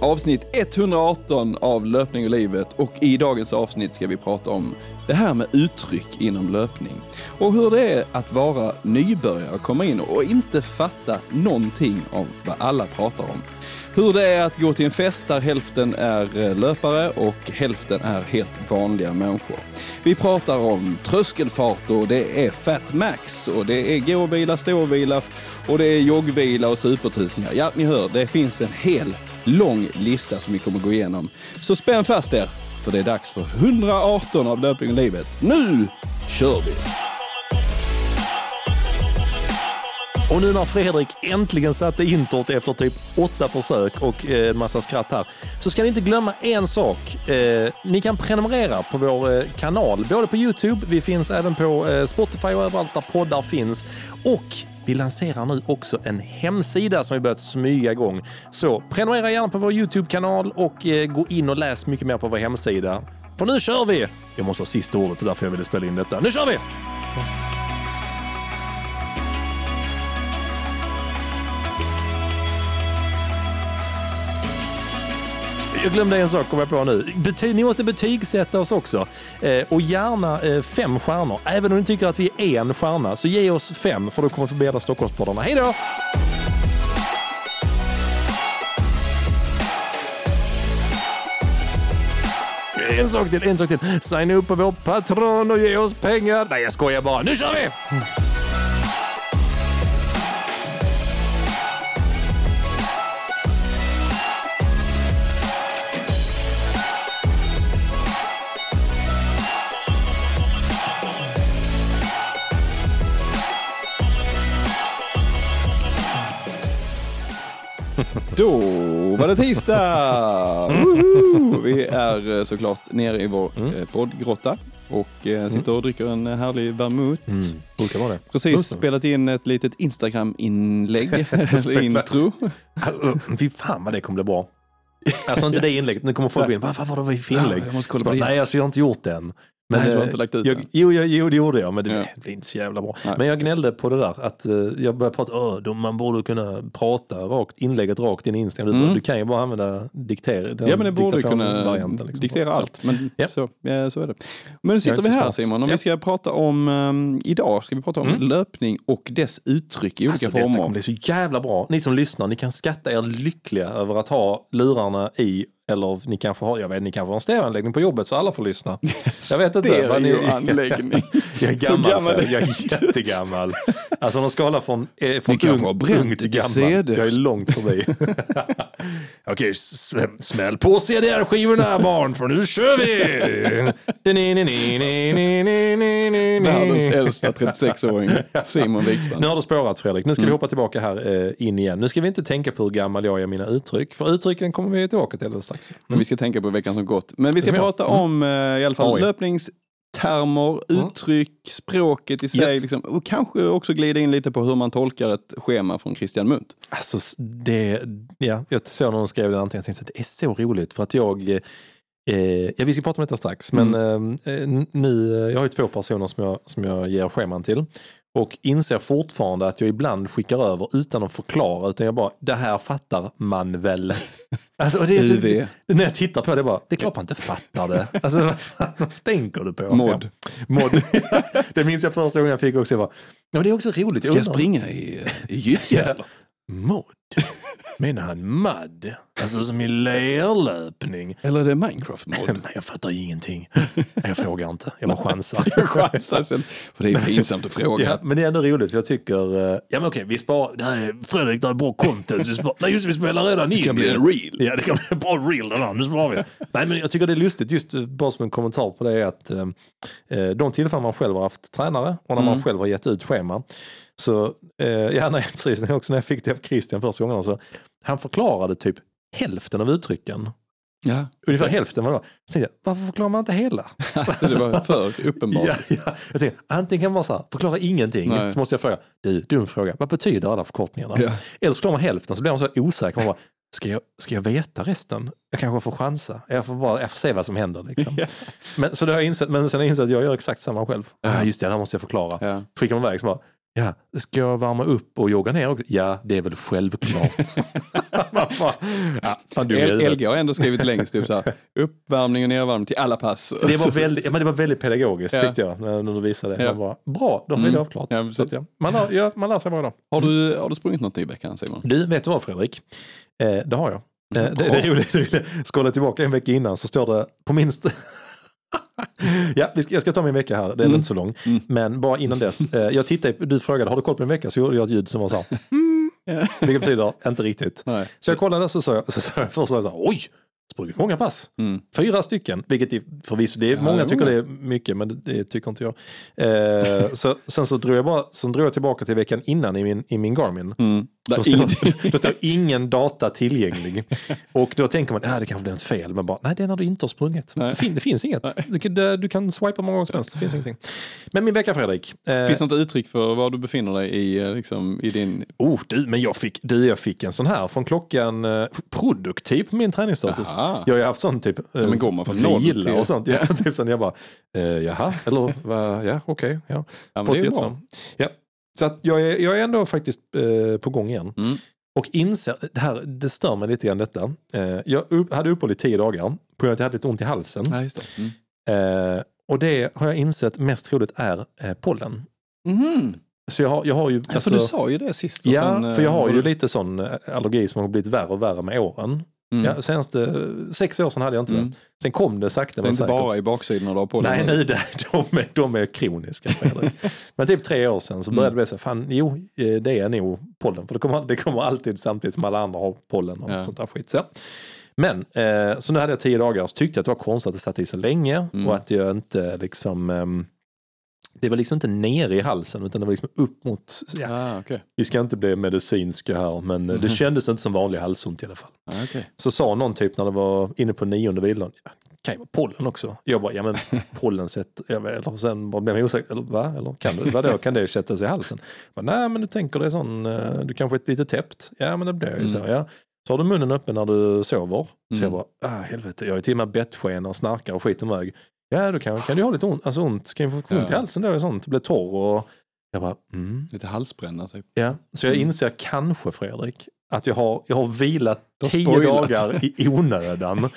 avsnitt 118 av Löpning och livet och i dagens avsnitt ska vi prata om det här med uttryck inom löpning och hur det är att vara nybörjare och komma in och inte fatta någonting av vad alla pratar om. Hur det är att gå till en fest där hälften är eh, löpare och hälften är helt vanliga människor. Vi pratar om tröskelfart och det är Fat Max och det är gåvila, ståvila och det är joggvila och supertusingar. Ja, ni hör, det finns en hel lång lista som vi kommer gå igenom. Så spänn fast er, för det är dags för 118 av Löpning och livet. Nu kör vi! Och nu när Fredrik äntligen satte introt efter typ åtta försök och eh, en massa skratt här, så ska ni inte glömma en sak. Eh, ni kan prenumerera på vår eh, kanal, både på Youtube, vi finns även på Spotify och överallt där poddar finns. Och vi lanserar nu också en hemsida som vi börjat smyga igång. Så prenumerera gärna på vår Youtube-kanal och eh, gå in och läs mycket mer på vår hemsida. För nu kör vi! Jag måste ha sista ordet, det är därför jag ville spela in detta. Nu kör vi! Jag glömde en sak, kommer jag på nu. Bety ni måste betygsätta oss också. Eh, och gärna eh, fem stjärnor. Även om ni tycker att vi är en stjärna, så ge oss fem för då kommer vi förbättra Stockholmspoddarna. Hej då! En sak till, en sak till. Signa upp på vår patron och ge oss pengar. Nej, jag skojar bara. Nu kör vi! Då var det tisdag! Woho! Vi är eh, såklart nere i vår eh, poddgrotta och eh, sitter och dricker en härlig vermouth. Brukar vara det. Precis spelat in ett litet Instagram-inlägg, eller intro. Alltså, fy fan vad det kommer bli bra. Alltså inte det inlägget, nu kommer folk gå in, vad, var det för inlägg? Ja, jag måste kolla på bara, det. Nej, alltså jag har inte gjort det än. Nej, du har eh, inte lagt ut jag, den. jo, jag, jo, det gjorde jag, men det Ja. blev inte så jävla bra. Nej. Men jag gnällde på det där, att eh, jag började prata, Åh, man borde kunna prata rakt, inlägget rakt in i Instagram. Du, Mm. du kan ju bara använda diktera. Ja men det borde kunna varianten, liksom. diktera Så. allt. Men Ja. så, ja, så är det. Men nu sitter vi här smart. Simon och Ja. vi ska prata om, um, idag ska vi prata om Mm. löpning och dess uttryck i olika Alltså, former. kommer bli så jävla bra. Ni som lyssnar, ni kan skatta er lyckliga över att ha lurarna i eller ni kanske har, jag vet, ni kanske har en stereoanläggning på jobbet så alla får lyssna. Jag vet inte. vad ni- Stereoanläggning. Jag är gammal, gammal för, är jag är jättegammal. Alltså om man skalar från, eh, från ung, ung till gammal. Jag är långt förbi. Okej, smäll på CDR-skivorna barn för nu kör vi! Världens äldsta 36-åring, Simon Wikstrand. Nu har det spårat Fredrik. Nu ska vi hoppa tillbaka här eh, in igen. Nu ska vi inte tänka på hur gammal jag är i mina uttryck. För uttrycken kommer vi tillbaka till alldeles strax. Men vi ska tänka på veckan som gått. Men vi ska prata göra. om eh, i alla fall Oj. löpningstermer, Mm. uttryck, språket i sig. Yes. Liksom, och kanske också glida in lite på hur man tolkar ett schema från Christian Munt. Alltså det, ja, jag såg någon skrev det antingen, jag tänkte att det är så roligt för att jag, eh, ja vi ska prata om detta strax, men eh, nu, jag har ju två personer som jag, som jag ger scheman till och inser fortfarande att jag ibland skickar över utan att förklara, utan jag bara, det här fattar man väl. Alltså, och det är så, UV. när jag tittar på det, bara, det är klart man inte fattar det. Alltså vad fan vad tänker du på? Mod. Ja. Mod. det minns jag första gången jag fick också, jag bara, ja, men det är också roligt. Ska jag undrar- springa i, i gyttja? Mod? Menar han mud? Alltså som i lerlöpning? Eller är det Minecraft-mod? Jag fattar ingenting. Jag frågar inte, jag bara chansar. Chansa sen. För det är pinsamt att fråga. Ja, men det är ändå roligt för jag tycker, eh, ja men okej vi sparar, det här är, Fredrik det här är bra content. Vi sparar, nej just vi spelar redan in. Det kan bli en reel. Ja det kan bli en bra reel den här, nu sparar vi. nej men jag tycker det är lustigt, just eh, bara som en kommentar på det är att eh, eh, de tillfällen man själv har haft tränare och när man Mm. själv har gett ut schema. Så, eh, ja nej, precis, också när jag fick det av Christian första gången, så han förklarade typ hälften av uttrycken. Ja. Ungefär hälften var det. Så tänkte jag, varför förklarar man inte hela? Så det var för uppenbart. Ja, ja. Jag tänkte, antingen kan man så här, förklara ingenting, Nej. så måste jag fråga, du, dum fråga, vad betyder alla förkortningarna? Ja. Eller så förklarar man hälften så blir man så osäker, man bara, ska jag, ska jag veta resten? Jag kanske får chansa, jag får, bara, jag får se vad som händer. Liksom. Ja. Men, så det har jag insett, men sen har jag insett att jag gör exakt samma själv. Ja. Ah, just det, det här måste jag förklara. Ja. Skickar man iväg så bara, Ja, ska jag värma upp och jogga ner också? Ja, det är väl självklart. Man bara, ja, El-. LG har ändå skrivit längst upp så här, uppvärmning och nedvärmning till alla pass. Det var väldigt, ja, men det var väldigt pedagogiskt Ja. tyckte jag när du visade det. Ja. Bara, bra, då har vi Mm. det avklarat. Ja, så att, ja, man, lär, ja, man lär sig varje dag. Har, du, har du sprungit något i veckan Simon? Du, vet du vad Fredrik? Eh, det har jag. Eh, det, det är roligt. det är roligt. Scrollar tillbaka en vecka innan så står det på minst... ja, jag ska ta min vecka här, den är Mm. inte så lång. Mm. Men bara innan dess, eh, jag tittade, du frågade har du koll på din vecka? Så gjorde jag ett ljud som var så här, Ja. vilket betyder inte riktigt. Nej. Så jag kollade så sa jag, så sa jag först så här, oj, sprungit många pass. Mm. Fyra stycken, vilket är förvisso, det är, Ja, många det tycker det är mycket, men det, det tycker inte jag. Eh, så, sen så drog jag, bara, sen drog jag tillbaka till veckan innan i min, i min Garmin. Mm. Då står, då står ingen data tillgänglig. Och då tänker man, ah, det kanske blir något fel. Men bara, nej det är när du inte har sprungit. Det, fin, det finns inget. Du kan, du kan swipa många gånger som helst, det finns ingenting. Men min vecka Fredrik. Eh, Finns det något uttryck för var du befinner dig i, eh, liksom, i din... oh, du, men jag fick, du, jag fick en sån här från klockan eh, produktiv på min träningsstatus. Aha. Jag har ju haft sån typ eh, men går man från vila till- och sånt. Ja, typ sån, jag bara, eh, jaha, eller va, ja, okej. ja. Ja, men det är ett bra. Ja. Så att jag, är, jag är ändå faktiskt eh, på gång igen. Mm. Och inser, det, här, det stör mig lite grann detta. Eh, jag upp, hade uppehåll i tio dagar på grund av att jag hade lite ont i halsen. Ja, det. Mm. Eh, och det har jag insett mest troligt är eh, pollen. Mhm. Så jag har, jag har ju... Ja, alltså- för du sa ju det sist. Ja, sen, för jag har eh, ju lite sån eh, allergi som har blivit värre och värre med åren. Mm. Ja, senaste eh, sex år sedan hade jag inte Mm. det. Sen kom det sakta Det är men inte säkert. bara i baksidan du på Nej, det- de, är, de är kroniska. Men typ tre år sedan så började det bli så, fan jo, eh, det är nog pollen. För det kommer, det kommer alltid samtidigt som alla andra har pollen och Ja. sånt där skit. Så. Men, eh, så nu hade jag tio dagar så tyckte jag att det var konstigt att det satt i så länge Mm. och att jag inte liksom, ehm, det var liksom inte nere i halsen utan det var liksom upp mot, ja, Ah, okej. vi ska inte bli medicinska här men eh, det Mhm. kändes inte som vanlig halsont i alla fall. Ah, okej. Så sa någon typ när det var inne på nionde vilan, ja, kan ju vara pollen också. Jag bara, ja men pollen sätter, eller sen blev jag osäker, eller va? Eller kan det, vadå, kan det sätta sig i halsen? Jag bara, Nej men du tänker det är sån, eh, du kanske är lite täppt. Ja men det blir ju så, Mm. ja. Så har du munnen öppen när du sover. Så Mm. jag bara, ah helvete, jag är till och med bettskenor, snarkar och skiten väg. Ja då kan, kan du ha lite ont, alltså ont, kan få ont i halsen då och sånt, bli torr och jag bara, mm. Lite halsbränna typ. Ja, så jag Mm. inser kanske Fredrik att jag har, jag har vilat har tio spoilat. dagar i onödan.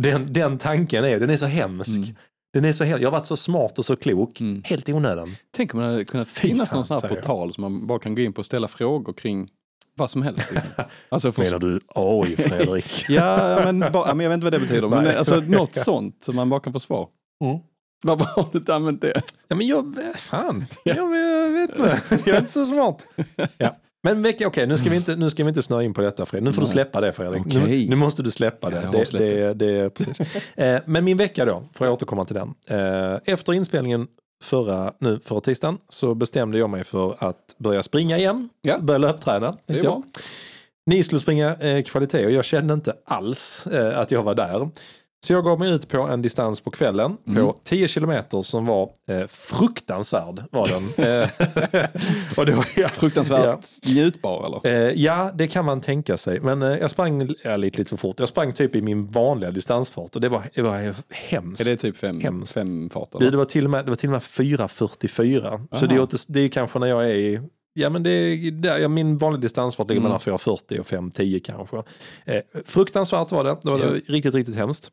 Den, den tanken är, den är så hemsk. Mm. Den är så he- jag har varit så smart och så klok, Mm. helt i onödan. Tänk om det hade kunnat finnas fan, någon sån här portal som man bara kan gå in på och ställa frågor kring vad som helst. Liksom. Alltså för... Menar du, oj Fredrik. Ja, men, bara, men jag vet inte vad det betyder. Men alltså, något sånt som man bara kan få svar. Mm. Varför har du inte använt det? ja, men jag, fan, jag, jag vet inte. Jag är inte så smart. Ja. Men vecka, okej, nu, ska vi inte, nu ska vi inte snöa in på detta Fredrik. Nu får du Nej. släppa det Fredrik. Nu, Okej. nu måste du släppa det. Ja, det, det, det precis. eh, men min vecka då, får jag återkomma till den. Eh, efter inspelningen förra, nu förra tisdagen så bestämde jag mig för att börja springa igen. Ja. Börja löpträna. Det är tänkte jag. bra. Ni skulle springa eh, kvalitet och jag kände inte alls eh, att jag var där. Så jag gav mig ut på en distans på kvällen Mm. på 10 kilometer som var eh, fruktansvärd. Var den. Eh, och det var, ja, Fruktansvärt njutbar eller? Eh, ja, det kan man tänka sig. Men eh, jag sprang ja, lite, lite för fort. Jag sprang typ i min vanliga distansfart och det var, det var hemskt. Är det typ fem, Hemskt. fem fart? Eller? det, var till och med, det var till och med 4.44. Så det är, det är kanske när jag är i Ja men det är, där, ja, min vanliga distansfart ligger Mm. mellan 4.40 och 5.10 kanske. Eh, fruktansvärt var det. Det var Ja. riktigt, riktigt hemskt.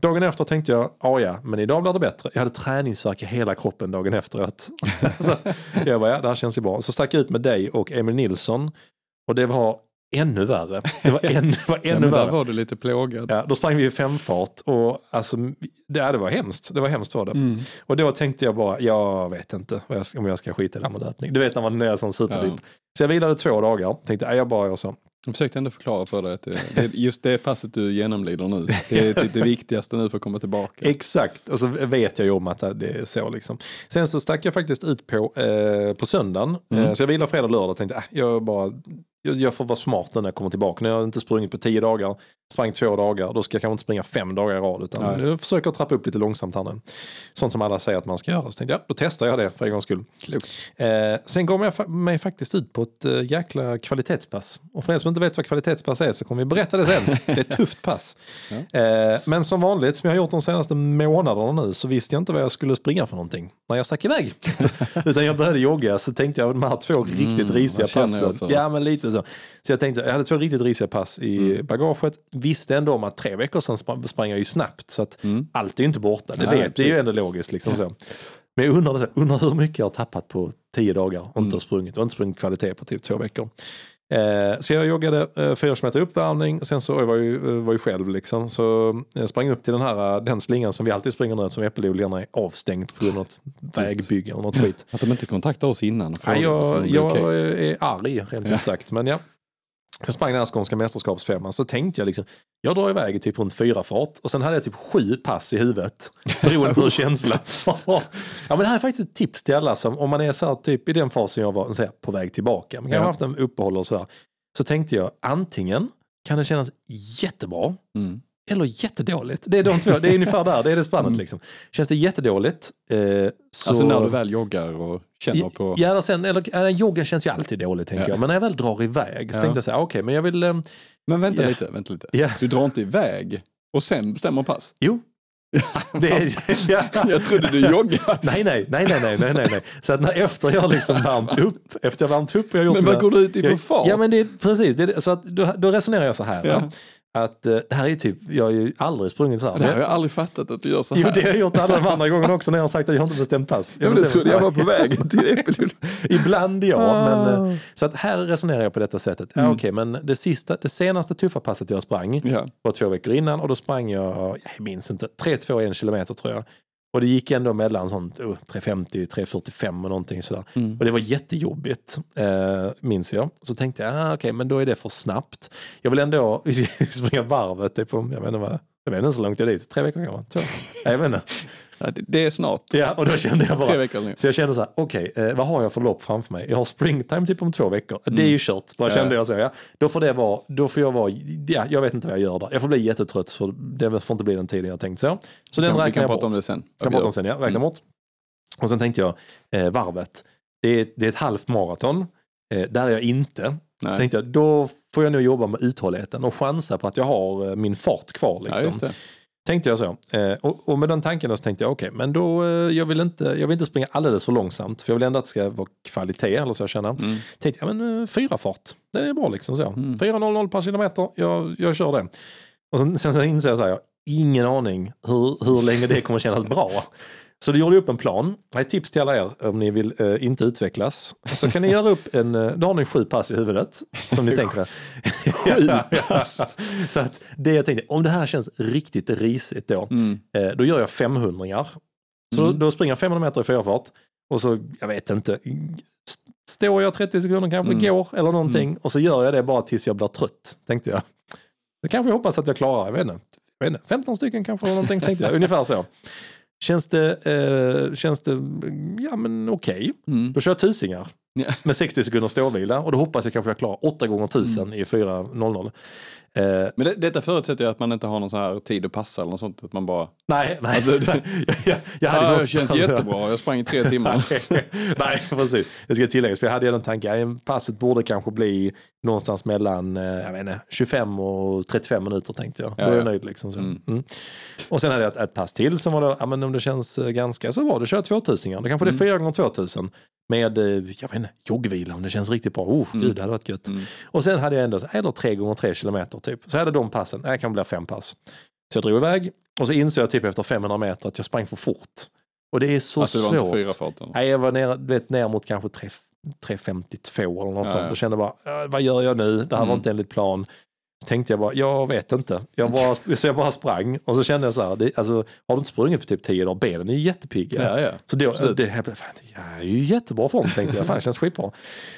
Dagen efter tänkte jag, ja ja, men idag blir det bättre. Jag hade träningsvärk i hela kroppen dagen efteråt. så jag bara, ja det här känns ju bra. Så stack jag ut med dig och Emil Nilsson. Och det var ännu värre. Det var det var ja, ännu men värre. där var du lite plågad. Ja, då sprang vi i femfart och alltså, det, ja, det var hemskt. Det var hemskt var det. Mm. Och då tänkte jag bara, jag vet inte vad jag ska, om jag ska skita i det här med löpning. Du vet när man är sån superdipp. Ja. Så jag vilade två dagar. Tänkte, ja, jag bara gör så. Jag försökte ändå förklara för dig att det, det, just det passet du genomlider nu, det är typ det viktigaste nu för att komma tillbaka. Exakt, och så vet jag ju om att det är så liksom. Sen så stack jag faktiskt ut på, eh, på söndagen. Mm. Eh, så jag vilade fredag och lördag och tänkte, äh, jag bara jag, jag får vara smart när jag kommer tillbaka. När jag inte sprungit på tio dagar, sprang två dagar, då ska jag kanske inte springa fem dagar i rad. Utan Nej. jag försöker trappa upp lite långsamt här nu. Sånt som alla säger att man ska göra. Så tänkte jag, då testar jag det för en gångs skull. Eh, sen gav jag mig faktiskt ut på ett eh, jäkla kvalitetspass. Och för er som inte vet vad kvalitetspass är så kommer vi berätta det sen. Det är ett tufft pass. Eh, men som vanligt, som jag har gjort de senaste månaderna nu, så visste jag inte vad jag skulle springa för någonting när jag stack iväg. Utan jag började jogga, så tänkte jag de här två riktigt risiga känner jag passen. Ja, men lite så. Så jag tänkte, jag hade två riktigt risiga pass i bagaget. Visste ändå om att tre veckor sedan sprang, sprang jag ju snabbt. Så att allt är ju inte borta. Det, Nej, vet, det är ju ändå logiskt. Liksom så. Men jag undrar, undrar hur mycket jag har tappat på tio dagar och Mm. inte har sprungit. Och inte sprungit kvalitet på typ två veckor. Eh, så jag joggade eh, fyra kilometer uppvärmning. Sen så jag var ju, eh, var ju själv liksom. Så jag sprang upp till den här eh, den slingan som vi alltid springer nu eftersom äppelodlingarna är avstängt på grund av något vägbygge eller något skit. Att de inte kontaktar oss innan och Nej, jag, är jag är arg rent Ja. ut sagt. Men ja. Jag sprang den här skånska mästerskapsfemman så tänkte jag liksom, jag drar iväg i typ runt fyra fart och sen hade jag typ sju pass i huvudet. Beroende på hur känslan ja, men Det här är faktiskt ett tips till alla som, om man är så här, typ i den fasen jag var här, på väg tillbaka, man kan ha haft en uppehåll och så här. Så tänkte jag, antingen kan det kännas jättebra Mm. Eller jättedåligt. Det är de två, det är ungefär där, det är det spannet liksom. Känns det jättedåligt eh, så... Alltså när du väl joggar och känner på... Ja, eller sen, eller, joggen känns ju alltid dåligt tänker Ja. jag. Men när jag väl drar iväg så Ja. tänkte jag så här, okej, men jag vill... Eh, Men vänta Ja. lite, vänta lite. ja, Du drar inte iväg och sen bestämmer pass? jo. Det är, ja. Jag trodde du joggade. Nej, nej, nej, nej, nej, nej, nej. Så att när, efter jag liksom värmt upp, efter jag värmt upp och jag gjort Men vad går du ut i för fart? Ja, men det är precis. Det är, så att då, då resonerar jag så här. Ja. Att eh, det här är typ, jag har ju aldrig sprungit så här. Det har jag aldrig fattat att du gör så här. Jo, det har jag gjort alla de andra gångerna också när jag har sagt att jag har inte bestämt pass. Ja, men det bestämmer trodde jag var på väg till Äppeludden. Ibland ja, Ah. men eh, så att här resonerar jag på detta sättet. Ja, okej, men det, sista, det senaste tuffa passet jag sprang Mm. Ja. var två veckor innan och då sprang jag, jag minns inte, 3-2-1 kilometer tror jag. Och det gick ändå mellan sånt oh, 3.50, 3.45 och någonting sådär. Mm. Och det var jättejobbigt, eh, minns jag. Så tänkte jag, ah, okej, men då är det för snabbt. Jag vill ändå springa varvet, typ jag vet inte vad, jag vet inte så långt jag är dit, tre veckor kanske? Två? Jag vet inte. Ja, det, är snart. Ja, och då kände jag bara, Tre veckor nu. så jag kände så här, okej, eh, vad har jag för lopp framför mig? Jag har springtime typ om två veckor. Det är ju kört, bara Mm. Ja. kände jag så. Ja. Då får det vara, då får jag vara, ja, jag vet inte vad jag gör där. Jag får bli jättetrött för det får inte bli den tiden jag tänkt så. Så den Kan, vi räknar kan jag prata bort. om det sen. Kan prata om sen, ja. Räkna Mm. bort. Och sen tänkte jag, eh, varvet, det är, det är ett halvt maraton. Eh, där är jag inte. Nej. Så tänkte jag, då får jag nog jobba med uthålligheten och chansa på att jag har eh, min fart kvar. Ja, Liksom. det. Tänkte jag så. Eh, och, och med den tanken då så tänkte jag, okej, men då, eh, jag, vill inte, jag vill inte springa alldeles för långsamt, för jag vill ändå att det ska vara kvalitet, eller så jag känner. Mm. Tänkte jag, men eh, fyra fart, det är bra liksom så. Mm. 4.00 per kilometer, jag, jag kör det. Och sen, sen inser jag så här, jag har ingen aning hur, hur länge det kommer kännas bra. Så det gjorde upp en plan. Ett tips till alla er om ni vill eh, inte utvecklas. Så kan ni göra upp en, eh, då har ni sju pass i huvudet. Som ni tänker. Sju pass? Så att det jag tänkte, om det här känns riktigt risigt då, Mm. eh, då gör jag 500 Så Mm. då, då springer jag 500 meter i fyrfart. Och så, jag vet inte, st- står jag 30 sekunder kanske, Mm. går eller någonting. Och så gör jag det bara tills jag blir trött, tänkte jag. Det kanske jag hoppas att jag klarar, jag vet inte. Jag vet inte 15 stycken kanske eller någonting, tänkte jag. Ungefär så. Känns det, eh, känns det ja men okej. Mm. Då kör jag tusingar. med 60 sekunder ståvila och då hoppas jag kanske jag klarar 8 gånger 1000 Mm. i 4.00. Eh, Men det, detta förutsätter ju att man inte har någon sån här tid att passa eller något sånt. Att man bara, nej, nej. Alltså, det- jag, jag, jag hade ja, det känns jättebra, jag sprang i tre timmar. Nej, nej, precis. Det ska tilläggas. För jag hade en tanke. Passet borde kanske bli någonstans mellan eh, jag vet inte, 25 och 35 minuter tänkte jag. Ja, då är jag ja. nöjd. Liksom, så. Mm. Mm. Och sen hade jag ett, ett pass till som var då, ja, men om det känns eh, ganska så bra, då kör jag 2000. Då kanske det är 4 gånger 2000 med eh, jag vet inte, joggvila om det känns riktigt bra. Oh, Mm. gud, det hade varit gött. Mm. Och sen hade jag ändå, eller 3 gånger 3 kilometer typ. Så jag hade de passen, det kan bli fem pass. Så jag drog iväg och så insåg jag typ efter 500 meter att jag sprang för fort. Och det är så Alltså det var svårt. inte fyra. Nej, jag var ner, vet, ner mot kanske 3 3.52 eller något Ja, sånt och kände bara, "Ja, vad gör jag nu? Det här var Mm. inte enligt plan. Tänkte jag bara, jag vet inte. Jag bara, så jag bara sprang och så kände jag så här, det, alltså, har du inte sprungit på typ 10 dagar, benen är ju jättepigga. Ja, ja. Så då, Absolut. det, jag, fan, jag är ju jättebra form tänkte jag, fan det känns skitbra.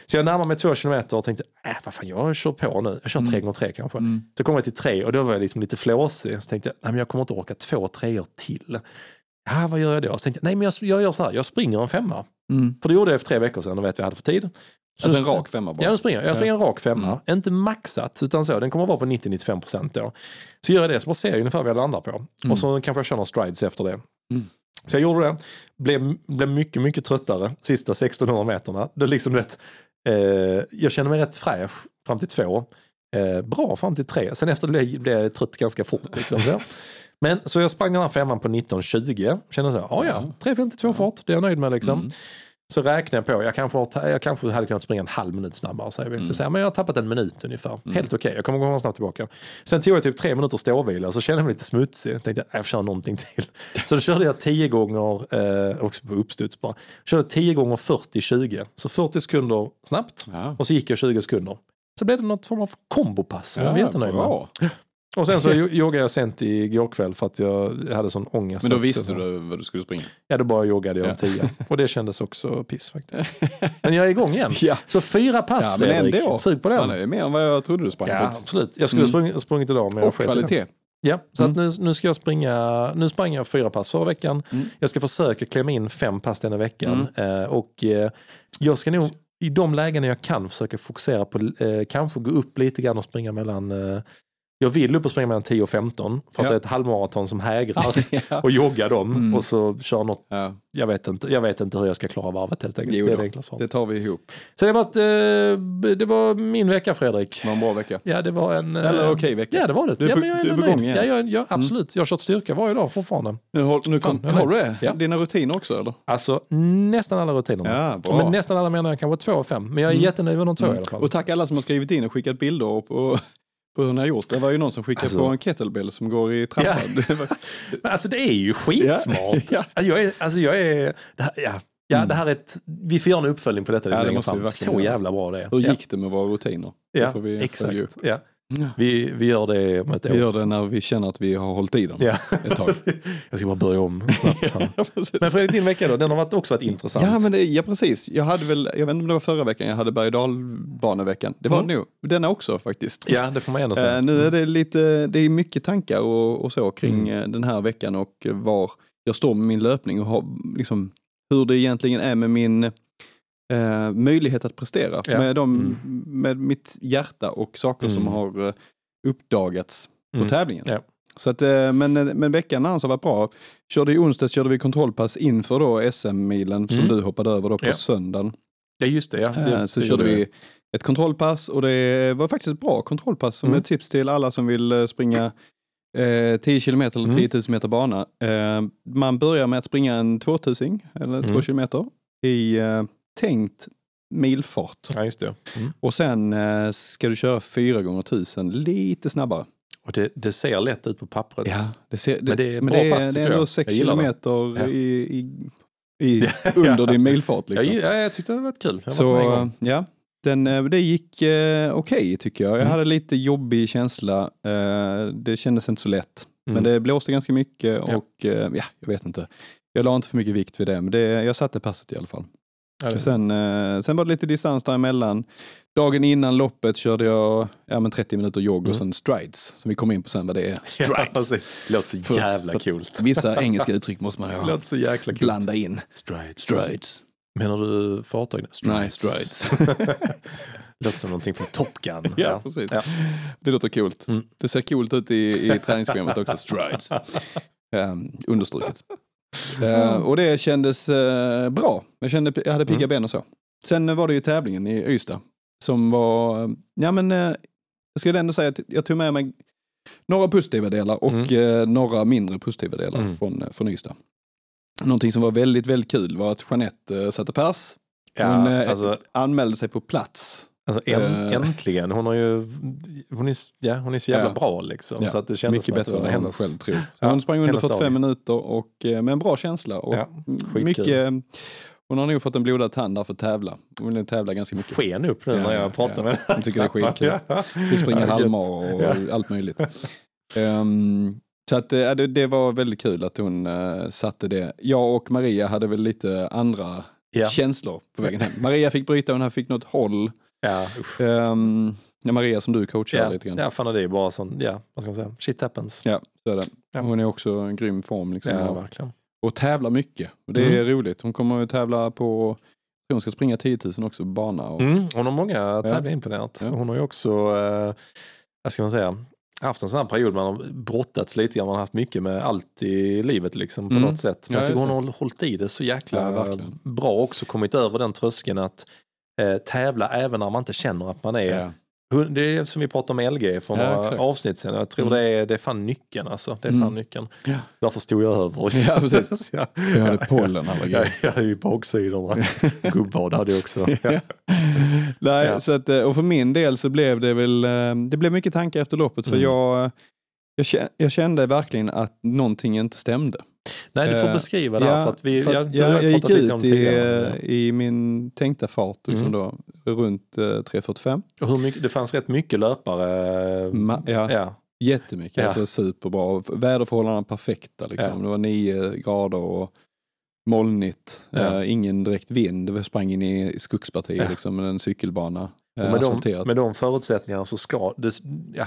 Så jag närmade mig två kilometer och tänkte, äh, vad fan jag kör på nu, jag kör tre gånger tre kanske. Mm. Så kom jag till tre och då var jag liksom lite flåsig. Så tänkte jag, nej men jag kommer inte orka två treor till. Ja, vad gör jag då? Så tänkte jag, nej men jag, jag gör så här, jag springer en femma. Mm. För det gjorde jag för tre veckor sedan och vet vad jag hade för tid. Alltså en rak femma bara. Ja, nu springer jag. Springer en rak femma. Inte maxat, utan så. Den kommer att vara på 90-95 procent då. Så gör jag det, så bara ser jag ungefär vad jag landar på. Och så kanske jag kör några strides efter det. Så jag gjorde det. Blev, blev mycket, mycket tröttare sista 1600 meterna. Det är liksom rätt, eh, jag kände mig rätt fräsch fram till två. Eh, bra fram till tre. Sen efter det blev jag trött ganska fort. Liksom, så. Men så jag sprang den här femman på 19.20. Kände så här, ja ja, 3.52 fart, det är jag nöjd med liksom. Så räknar jag på, jag kanske, har, jag kanske hade kunnat springa en halv minut snabbare. Så säger jag, men jag har tappat en minut ungefär. Helt okej, jag kommer komma snabbt tillbaka. Sen tog jag typ tre minuter ståvila och så kände jag mig lite smutsig. Jag tänkte, jag får köra någonting till. Så då körde jag 10 gånger, eh, också på uppstuds bara, körde 10 gånger 40-20. Så 40 sekunder snabbt Ja. och så gick jag 20 sekunder. Så blev det något form av kombopass som jag var jättenöjd med. Och sen så jo- joggade jag sent igår kväll för att jag hade sån ångest. Men då visste du vad du skulle springa? Ja, då bara joggade jag Ja. en tia. Och det kändes också piss faktiskt. Men jag är igång igen. Ja. Så fyra pass Ja, men Fredrik. ändå. Sug på den. det är mer än vad jag trodde du sprang Ja, faktiskt. absolut. Jag skulle Mm. sprungit, sprungit idag men jag Och kvalitet. Ja, så Mm. nu, nu ska jag springa, nu sprang jag fyra pass förra veckan. Mm. Jag ska försöka klämma in fem pass denna veckan. Eh, och eh, jag ska nog i de lägen jag kan försöka fokusera på, eh, kanske gå upp lite grann och springa mellan eh, jag vill upp och springa mellan 10 och 15 för att Ja. det är ett halvmaraton som hägrar Ja. och jogga dem Mm. och så kör något. Ja, Jag vet, inte, jag vet inte hur jag ska klara varvet helt enkelt. Jo det är det enkla svaret. det tar vi ihop. Så det var, ett, eh, det var min vecka Fredrik. Det var en bra vecka. Ja, det var en... eh, Eller okej vecka. Ja, det var det. Du är ja, men jag är du är på gång igen. Ja, jag, jag, absolut. Jag har kört styrka varje dag fortfarande. Nu, har, nu kom, Fan, har du det? Ja. Dina rutiner också eller? Alltså nästan alla rutinerna. Ja. Mm. Men nästan alla menar jag kanske två och fem. Men jag är jättenöjd med de två i alla fall. Och tack alla som har skrivit in och skickat bilder på, på hur ni har gjort. Det var ju någon som skickade Alltså- på en kettlebell som går i trappan. Men alltså det är ju skitsmart. Ja. Alltså, jag är, alltså jag är... Här, ja, ja, det här är ett... Vi får göra en uppföljning på detta Ja, lite det längre fram. Så jävla bra det är. Hur ja. gick det med våra rutiner? Ja, exakt. Ja. Vi, vi gör det om ett år. Vi gör det när vi känner att vi har hållit i dem Ja. ett tag. jag ska bara börja om snabbt. här. Men Fredrik, din vecka då? Den har varit också varit intressant. Ja, men det, ja, precis. Jag hade väl, jag vet inte om det var förra veckan, jag hade berg dalbaneveckan. Det var Mm. nog, denna också faktiskt. ja, det får man ändå säga. Eh, nu är det lite, det är mycket tankar och, och så kring Mm. eh, den här veckan och var jag står med min löpning och har, liksom, hur det egentligen är med min eh, möjlighet att prestera. Ja. Med, de, Mm. med mitt hjärta och saker som Mm. har eh, uppdagats på Mm. tävlingen. Ja. Så att, eh, men, men veckan annars har varit bra. Körde i onsdags körde vi kontrollpass inför då SM-milen som Mm. du hoppade över då på Ja. söndagen. Ja, just det. Ja. Eh, det så det körde vi ett kontrollpass och det var faktiskt ett bra kontrollpass som Mm. ett tips till alla som vill eh, springa eh, 10 kilometer eller Mm. 10 000 meter bana. Eh, man börjar med att springa en 2000 eller 2 Mm. kilometer i eh, tänkt milfart. Ja, just det. Mm. Och sen eh, ska du köra 4 gånger 1000 lite snabbare. Och det, det ser lätt ut på pappret. det, ser, Men det är bra det pass, det är ändå 6 Jag gillar det. kilometer Ja. i, i, i, under din milfart. Liksom. ja, jag tyckte det var kul. Jag Så gång. ja, den, eh, det gick eh, okej tycker jag. Jag Mm. hade lite jobbig känsla. Eh, det kändes inte så lätt. Mm. Men det blåste ganska mycket Ja. och eh, ja, jag vet inte. Jag la inte för mycket vikt vid det, men det, jag satte passet i alla fall. Ja, Sen, eh, sen var det lite distans däremellan. Dagen innan loppet körde jag ja, men 30 minuter jogg Mm. och sen strides, som vi kommer in på sen vad det är. Ja, Strides. det låter så För- jävla för- kul. Vissa engelska uttryck måste man ha. så jäkla kul. blanda in. Strides. Strides. Menar du fartyg? Nej, strides. låter som någonting från Top Gun. Ja, precis. Ja. Det låter coolt. Mm. Det ser coolt ut i, i träningsprogrammet också, strides. Um, understruket. Eh, och det kändes eh, bra. Jag, kände, jag hade pigga Mm. ben och så. Sen var det ju tävlingen i Ystad som var, eh, ja men jag skulle ändå säga att jag tog med mig några positiva delar och eh, några mindre positiva delar Mm. från, från Ystad. Någonting som var väldigt, väldigt kul var att Jeanette satte pers. Ja, Hon alltså, anmälde sig på plats. Alltså en, eh, äntligen. Hon, har ju, hon, är, ja, hon är så jävla Ja. bra liksom. Ja, Så att det kändes Mycket bättre än var hon hennes. själv tror. Ja, hon sprang under hennes 45 dag. minuter och, eh, med en bra känsla. Och Ja, mycket, hon har nog fått en blodad tand där för att tävla. Hon vill tävla ganska mycket. Sken upp nu när ja, jag pratar med Jag tycker det är skitkul. Vi springer halvmar och allt möjligt. Ehm, så att, eh, det, det var väldigt kul att hon uh, satte det. Jag och Maria hade väl lite andra känslor på vägen hem. Maria fick bryta, hon fick något håll. Ja. Um, ja, Maria som du coachar Ja, lite grann. ja, fan det är bara sån, ja, vad ska man säga, shit happens. Ja, så är det. Ja. Hon är också en grym form. Liksom, Ja, och, verkligen. och tävlar mycket. Och det är roligt. Hon kommer att tävla på hon ska springa 10 000 också bana. Och, Mm, hon har många tävlingar imponerat. Ja. Hon har ju också, eh, vad ska man säga, haft en sån här period man har brottats lite grann. Man har haft mycket med allt i livet liksom på Mm. något sätt. Men Ja, jag tycker hon har hållit i det så jäkla Ja, bra också. Kommit över den tröskeln att eh, tävla även när man inte känner att man är Ja. Det är som vi pratade om LG för Ja, några avsnitt sedan. Jag tror Mm. det, är, det är fan nyckeln alltså. Det är Mm. fan nyckeln. Ja. Därför stod jag över. Ja, precis. ja. Jag hade pollenallergi. Jag, jag hade ju baksidorna. Gubbvad hade jag också. Ja. Nej, Ja. så att, eh, och för min del så blev det väl, eh, det blev mycket tankar efter loppet för Mm. jag, jag kände verkligen att någonting inte stämde. Nej, du får Eh, beskriva det här. för att vi, för ja, jag, har jag gick ut i, eh, i min tänkta fart liksom Mm. då, runt eh, 3.45. Och hur mycket, det fanns rätt mycket löpare. Ma- ja. ja. Jättemycket, Ja. alltså superbra. Väderförhållandena perfekta. Liksom. Ja. Det var nio grader och molnigt. Ja. Eh, ingen direkt vind. Vi sprang in i, Ja. liksom, en cykelbana. Eh, med, de, med de förutsättningarna så ska det, ja,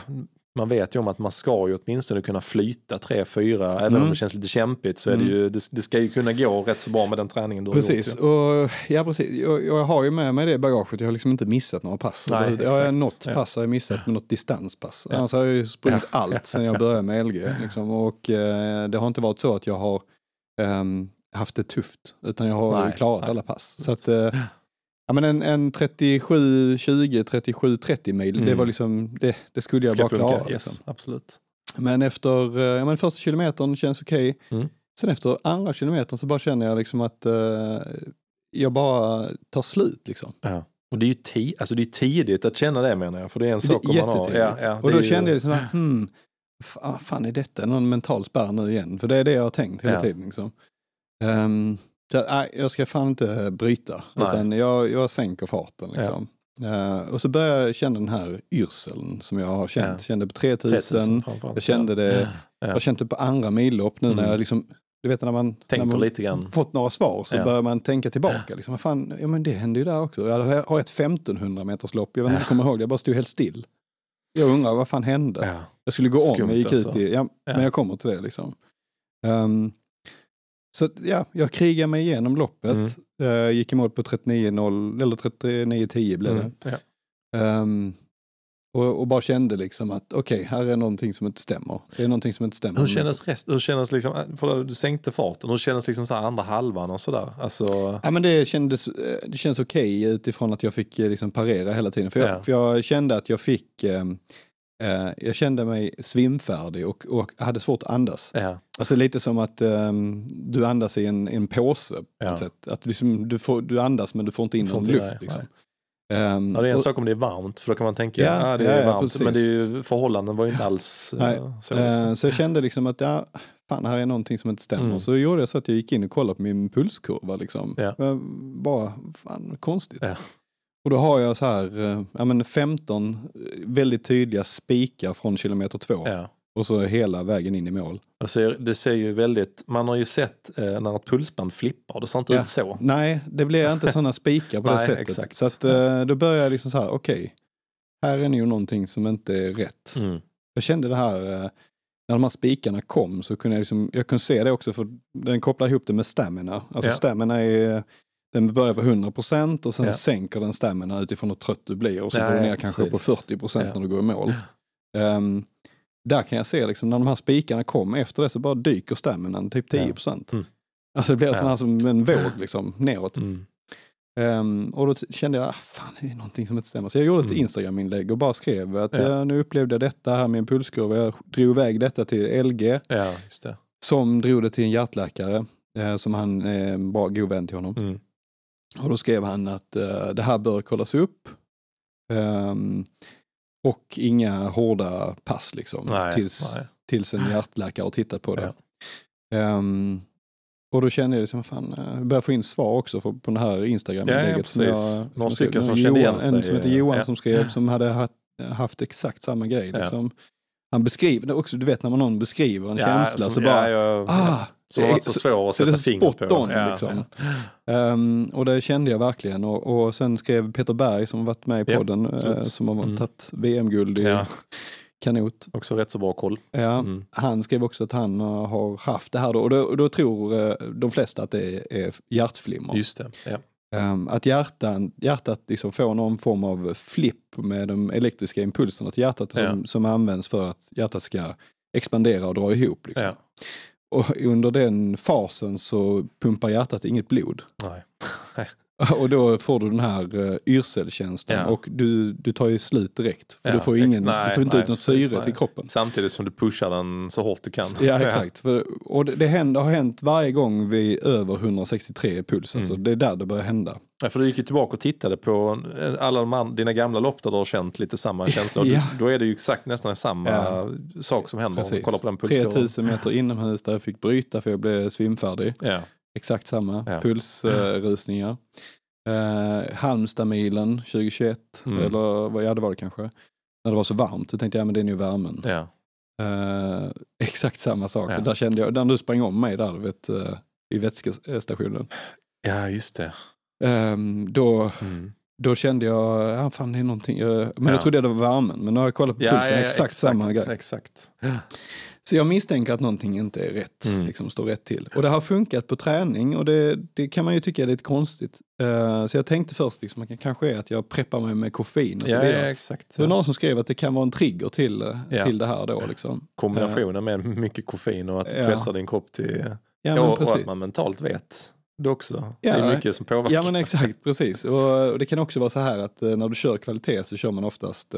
man vet ju om att man ska ju åtminstone kunna flyta 3-4, även Mm. om det känns lite kämpigt så är det Mm. ju, det, det ska ju kunna gå rätt så bra med den träningen du har Precis, gjort. ju. och, ja, precis. Jag, jag har ju med mig det bagaget. Jag har liksom inte missat några pass. Nej, jag har något Ja. pass har jag missat med något distanspass. Ja. Annars har jag ju sprungit Ja. allt sedan jag började med LG. Liksom. Och eh, det har inte varit så att jag har ehm, haft det tufft. Utan jag har Nej, klarat alla pass. Så att, eh, ja, men en, en 37, 20, 37, 30 mil, det Mm. var liksom, det, det skulle jag Ska bara klara. yes, Liksom. absolut. Men efter eh, ja, men första kilometern känns okej. Mm. Sen efter andra kilometern så bara känner jag liksom att eh, jag bara tar slut. Liksom. Ja. Och det är ju ti, alltså det är tidigt att känna det menar jag, för det är en Det sak om man har. Ja, ja, och det då ju- kände jag liksom, att, hmm, fa- fan är detta någon mental spärr nu igen? För det är det jag har tänkt hela Ja. tiden. Liksom. Ehm, så, nej, jag ska fan inte bryta, Nej. utan jag, jag sänker farten. Liksom. Eh, och så började jag känna den här yrseln som jag har känt. Ja. Kände på 3000, 3000 framförallt. jag kände det, Ja. jag kände det på andra millopp nu när Mm. jag liksom, du vet när man, Tänker när man fått några svar så Ja. börjar man tänka tillbaka. Liksom, fan, ja men det hände ju där också. Jag har ett 1500 meters lopp, jag vet inte om jag kommer ihåg det, jag bara stod helt still. Jag undrar vad fan hände? Ja. Jag skulle gå om, Skumt jag gick alltså. ut i, ja, Ja. men jag kommer till det liksom. Ehm, så ja, jag krigar mig igenom loppet. Mm. Uh, gick i mål på 39.0, eller 39.10 blev det. Mm. Ja. Ehm, och, och bara kände liksom att okej, här är någonting som inte stämmer. Det är någonting som inte stämmer. Hur kändes rest, hur kändes liksom, för du sänkte farten, hur kändes liksom så andra halvan och sådär? Alltså, Ja, men det kändes, eh, det känns okej utifrån att jag fick eh, liksom parera hela tiden. För jag, Ja. för jag kände att jag fick, eh, jag kände mig svimfärdig och, och hade svårt att andas. ja. Alltså lite som att eh, du andas i en, en påse på Ja. sätt. Att liksom, du, får, du andas men du får inte in någon luft. det, liksom. Ehm, ja, det är en och- sak om det är varmt, för då kan man tänka, Ja, ja, det ja, är ja, varmt, precis. men det ju, förhållanden var ju inte alls eh, Nej, så. Liksom. Så jag kände liksom att ja, fan, här är någonting som inte stämmer. Mm. Så gjorde jag så att jag gick in och kollade på min pulskurva. Liksom. Ja. Bara, fan konstigt. Och då har jag så här, eh, ja, men 15 väldigt tydliga spikar från kilometer två. Ja. Och så hela vägen in i mål. Det ser, det ser ju väldigt, man har ju sett eh, när ett pulsband flippar, det ser inte Ja. ut så. Nej, det blir inte sådana spikar på det Nej, sättet. exakt. Så att, eh, då började jag liksom så här, okej, här är nog någonting som inte är rätt. Mm. Jag kände det här, eh, när de här spikarna kom så kunde jag liksom, jag kunde se det också för den kopplar ihop det med stamina. Alltså Ja. stamina är, den börjar på 100% och sen Ja. sänker den stamina utifrån hur trött du blir och så Ja, går du ja, ner kanske precis. på 40% Ja. när du går i mål. Ehm, där kan jag se liksom, när de här spikarna kom efter det så bara dyker staminan typ 10%. Mm. Alltså det blir Ja. här som en våg liksom, neråt. Mm. Ehm, och då kände jag, ah, fan det är någonting som inte stämmer. Så jag gjorde ett Mm. Instagram-inlägg och bara skrev att Ja. nu upplevde jag detta här med en pulskurva. Jag drog iväg detta till LG som drog det till en hjärtläkare eh, som han är en bra god vän till honom. Mm. Och då skrev han att eh, det här bör kollas upp. Ehm, och inga hårda pass liksom. Nej, tills, nej. tills en hjärtläkare har tittat på det. Ja. Ehm, och då kände jag liksom, fan, eh, jag började få in svar också för, på det här Instagram-inlägget. Ja, ja, Några som stycken som kände igen sig, En som heter Johan ja. som skrev, som hade haft, haft exakt samma grej. Liksom. Han beskriver det också, du vet när man någon beskriver en känsla som, så bara, ah, som har varit så svår att så det är sätta fingret spot på. on, Ja, liksom. ja. Ehm, och det kände jag verkligen. Och, och sen skrev Peter Berg som varit med i podden, eh, som har Mm. tagit VM-guld i Ja. kanot. Också rätt så bra koll. Ja, Mm. Han skrev också att han eh, har haft det här då, och då, då tror eh, de flesta att det är, är hjärtflimmer. Just det. Ja. ehm, att hjärtan, hjärtat liksom får någon form av flipp med de elektriska impulserna till hjärtat som, Ja. som används för att hjärtat ska expandera och dra ihop. Liksom. Ja. Och under den fasen så pumpar hjärtat inget blod. Nej. Och då får du den här uh, yrselkänslan Ja. och du, du tar ju slut direkt. För Ja, du får, ingen, nej, du får inte nej, ut något precis, syre nej. till kroppen. Samtidigt som du pushar den så hårt du kan. Ja exakt. För, och det, det händer, har hänt varje gång vid över 163 i puls. Alltså, Mm. Det är där det börjar hända. Ja, för du gick ju tillbaka och tittade på eh, alla de an- dina gamla lopp där du har känt lite samma känsla. Och du, Ja. Då är det ju exakt nästan samma Ja. sak som händer om du Precis. kollar på den pulskurvan. 3000 meter inomhus där jag fick bryta för jag blev svimfärdig. Ja. Exakt samma Ja. pulsrusningar. Uh, Halmstadmilen 2021, Mm. eller vad- ja det var det kanske. När det var så varmt, då tänkte jag men det är nu värmen. Ja. Eh, exakt samma sak. Ja. Där kände jag, när du sprang om mig där, vet, eh, i vätskestationen. ja, just det. Ehm, då, Mm. då kände jag, ja fan det är någonting. eh, men Ja. jag trodde det var värmen. Men nu har jag kollat på Ja, pulsen, ja, ja, exakt, samma grej. Exakt. Så jag misstänker att någonting inte är rätt, Mm. liksom står rätt till. Och det har funkat på träning och det, det kan man ju tycka är lite konstigt. Eh, så jag tänkte först liksom, att det kanske är att jag preppar mig med koffein och så Ja, vidare. ja, exakt. Så det var någon som skrev att det kan vara en trigger till, eh, Ja. till det här då. Liksom. Kombinationen med mycket koffein och att Ja. pressa din kropp till... Ja, och, och att man mentalt vet det också. Ja, det är mycket som påverkar. Ja men exakt, precis. Och, och det kan också vara så här att eh, när du kör kvalitet så kör man oftast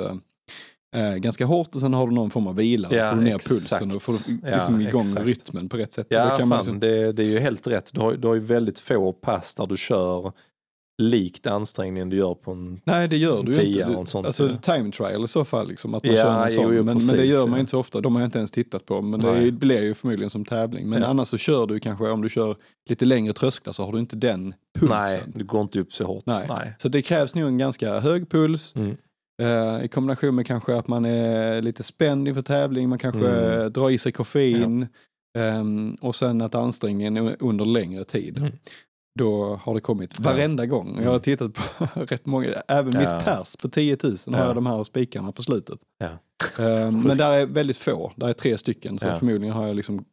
eh, ganska hårt och sen har du någon form av vila. Ja, får du ner exakt. pulsen och får du Ja, liksom igång exakt. rytmen på rätt sätt. Ja, kan fan, man liksom, det, det är ju helt rätt. Du har, du har ju väldigt få pass där du kör likt ansträngningen du gör på en... nej det gör du ju inte. Du, sånt, ja. alltså time trial i så fall, liksom, att man Ja, kör jo, sån. jo, men, men det precis, gör man ja. inte så ofta, de har jag inte ens tittat på. Men det Nej. ju- blir ju förmodligen som tävling. Men Ja. annars så kör du kanske, om du kör lite längre trösklar så har du inte den pulsen. Nej, det går inte upp så hårt. Nej. Nej. Så det krävs nog en ganska hög puls Mm. Eh, i kombination med kanske att man är lite spänd inför tävling, man kanske Mm. drar i sig koffein ehm, och sen att ansträngningen är under längre tid. Mm. Då har det kommit Ja. varenda gång. Jag har Mm. tittat på rätt många, även Ja. mitt pers på 10 000 har Ja. jag de här spikarna på slutet. Ja. Ehm, men där är väldigt få, där är tre stycken så Ja. förmodligen har jag liksom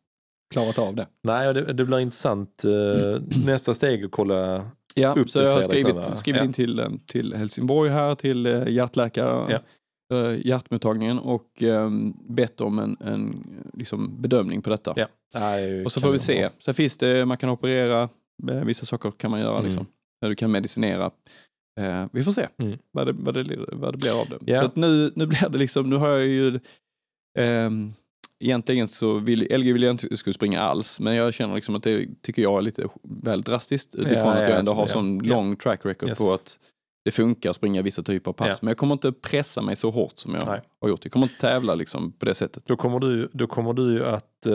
klarat av det. Nej, det, det blir intressant. eh, nästa steg att kolla. Ja, Upp så jag har skrivit, skrivit Ja. in till, eh, till Helsingborg här, till eh, hjärtläkare, eh, hjärtmottagningen och eh, bett om en, en liksom, bedömning på detta. Ja. Nej, Och så får vi se. vara. Sen finns det, man kan operera, eh, vissa saker kan man göra Mm. liksom. Där du kan medicinera. Eh, vi får se Mm. vad, det, vad, det, vad det blir av det. Ja. Så att nu, nu blir det liksom, nu har jag ju ehm, Egentligen så vill LG vill jag inte skulle springa alls, men jag känner liksom att det tycker jag är lite väl drastiskt utifrån Ja, att jag ja, ändå har det- sån ja. lång track record Yes. på att det funkar att springa vissa typer av pass. Ja. Men jag kommer inte pressa mig så hårt som jag Nej. har gjort. Jag kommer inte tävla liksom på det sättet. Då kommer du, då kommer du att, eh,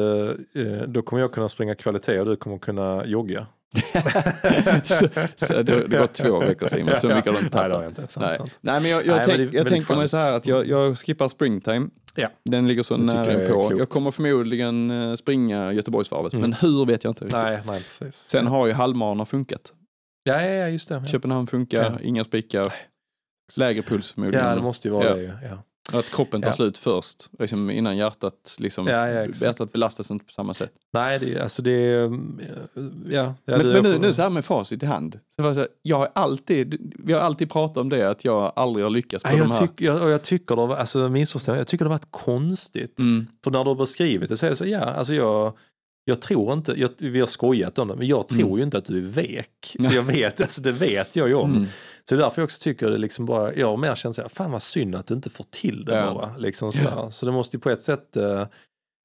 eh, då kommer jag kunna springa kvalitet och du kommer kunna jogga. så, så det, det går två veckor Simon, så mycket har Nej, det tappat. har jag inte. Sant, Nej. sant. Nej, men jag, jag, Nej, men tänk, jag tänker mig så här att jag, jag skippar springtime. Ja. Den ligger så Det nära jag på. Jag kommer förmodligen eh, springa Göteborgsvarvet, Mm. men hur vet jag inte riktigt. Nej, nej, precis. Sen har ju halvmarna funkat. Ja, ja, ja, just det. Ja. Köpenhamn funkar, Ja. inga spikar, lägre puls förmodligen. Ja, det måste ju vara Ja. det. Ja. Att kroppen tar Ja. slut först, liksom innan hjärtat, liksom, Ja, ja, hjärtat belastas inte på samma sätt. Nej, det, alltså det är... mm, Ja, men det- men nu, nu så här med facit i hand. Så var så här, jag har alltid, vi har alltid pratat om det, att jag aldrig har lyckats på Nej, de jag, här. tyck, jag, och jag tycker det alltså jag tycker det var konstigt. Mm. För när du har beskrivit det så är det så, ja, alltså jag, jag tror inte, jag, vi har skojat om det, men jag tror Mm. ju inte att du är vek. Jag vet, alltså det vet jag ju om. Mm. Så det är därför jag också tycker det liksom bara, jag har mer känt såhär, fan vad synd att du inte får till det Ja. bara. Liksom sådär. Så det måste ju på ett sätt, eh,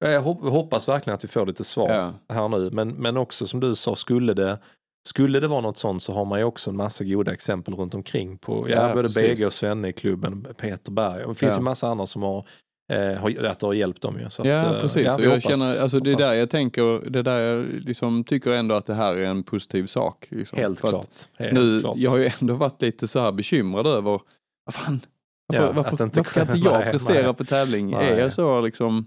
jag hop- hoppas verkligen att vi får lite svar Ja. här nu. Men, men också som du sa, skulle det, skulle det vara något sånt så har man ju också en massa goda exempel runt omkring på ja, Ja, både precis. BG och Svenne i klubben, Peter Berg. Och det finns Ja. ju massa andra som har, har, att det har hjälpt dem ju. Så Ja, att, eh, precis. ja, jag hoppas- känner, alltså, det är där jag tänker, det är där jag liksom tycker ändå att det här är en positiv sak. Liksom. Helt För klart. Helt Nu, klart. jag har ju ändå varit lite så här bekymrad över, vad fan, varför, Ja, varför, inte- varför kan inte jag nej, prestera nej. på tävling? Nej. Är jag så liksom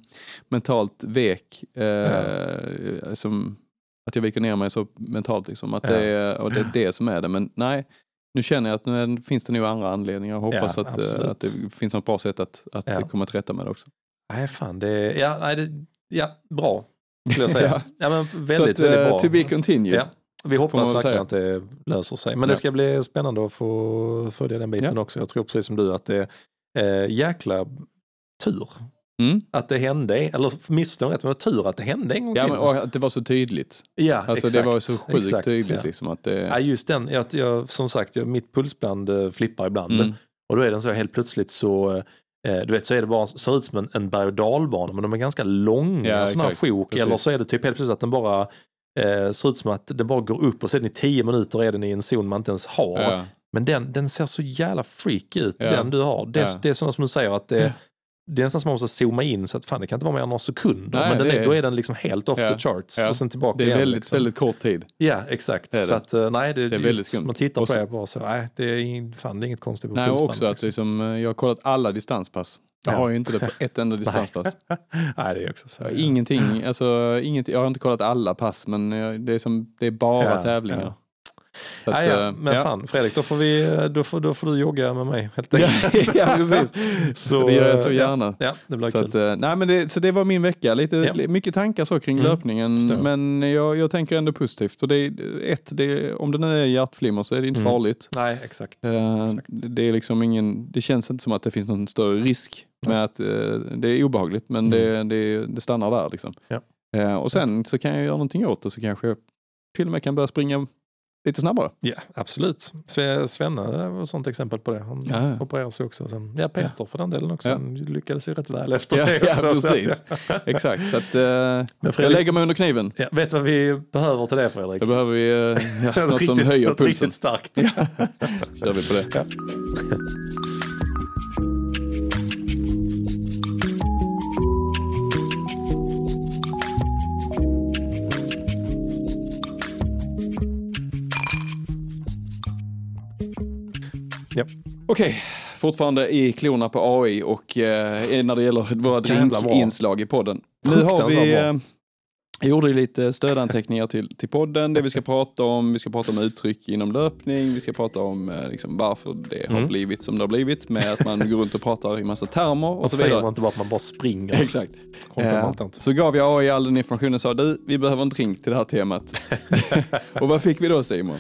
mentalt vek, eh, som, att jag viker ner mig så mentalt liksom, att Ja. det, är, och det är det som är det. Men nej, nu känner jag att nu finns det nog andra anledningar. Jag hoppas Ja, att, eh, att det finns något bra sätt att, att Ja. komma till rätta med det också. Nej, fan, det, ja, nej, det, ja, bra. Skulle jag säga. Ja. men Så väldigt, att, eh, väldigt bra. To be continued. Ja. Vi hoppas verkligen säga. att det löser sig. Men det ska bli spännande att få följa den biten också. Jag tror precis som du att det är eh, jäkla tur Mm. att det hände, eller rätt, men det var tur att det hände en gång Ja, till. men, och att det var så tydligt. ja, Alltså exakt, det var så sjukt exakt, tydligt Ja. liksom att det... Ja, just den. Jag, jag, som sagt, jag, mitt pulsband eh, flippar ibland. Mm. Och då är den så helt plötsligt så, eh, du vet, så är det bara, ser ut som en, en berg och dalbana, men de är ganska långa Ja, sådana här sjok. Eller så är det typ helt plötsligt att den bara eh, ser ut som att den bara går upp och sen i tio minuter är den i en zon man inte ens har. Ja. Men den, den ser så jävla freak ut, Ja. den du har. Det, Ja. det är sådana som du säger att det, det är nästan som man måste zooma in så att fan det kan inte vara mer än några sekunder. Nej, men den är, är- då är den liksom helt off Ja. the charts. Ja. Och sen tillbaka Det är igen. väldigt, liksom. väldigt kort tid. Ja, exakt. Det är det. Så att, eh, nej, det, Det är just- väldigt skumt. Man tittar Och på så- det bara så, nej, det är, fan, det är inget konstigt Nej, och också att liksom. liksom, eh, jag har kollat alla distanspass. Jag Ja. har ju inte det på ett enda distanspass. nej, det är också så. Ingenting, alltså, ingenting, jag har inte kollat alla pass men det är, som, det är bara tävlingar. Ja. Att, ja, ja, eh, men ja. fan Fredrik, då får, vi, då, får, då får du jogga med mig helt enkelt. ja, precis. Så, det gör jag så eh, gärna. Ja, det blir Så, kul. att, eh, nej, men det, så det var min vecka. Lite, Ja. Mycket tankar så kring Mm. löpningen. Förstår. Men jag, jag tänker ändå positivt. Och det, är- ett, det, om det nu är hjärtflimmer så är det inte Mm. farligt. nej, exakt. Eh, exakt. det, är liksom ingen, det känns inte som att det finns någon större risk med att eh, det är obehagligt men det, det, det stannar där. Liksom. Mm. Ja. Eh, och sen så kan jag göra någonting åt det så kanske jag till och med kan börja springa lite snabbare. Ja, absolut. Sve- Svenne var ett sånt exempel på det. Han Ja. opererade sig också. Sen, ja, Peter för den delen också. Ja. Han lyckades ju rätt väl efter Ja, det ja, också. så att, precis. Exakt, så att, eh, Men jag Fredrik, lägger mig under kniven. ja, vet vad vi behöver till det Fredrik? Då behöver vi ja, något som Riktigt- höjer något pulsen. Riktigt starkt. kör vi på det. Ja. Okej, fortfarande i klorna på AI och eh, när det gäller våra drinkinslag i podden. Nu har vi, eh, gjorde lite stödanteckningar till, till podden, det vi ska prata om. Vi ska prata om uttryck inom löpning, vi ska prata om eh, liksom, varför det har Mm. blivit som det har blivit med att man går runt och pratar i massa termer och, Och så säger man inte bara att man bara springer. Exakt. Eh, så gav jag AI all den informationen och sa du, vi behöver en drink till det här temat. och vad fick vi då Simon?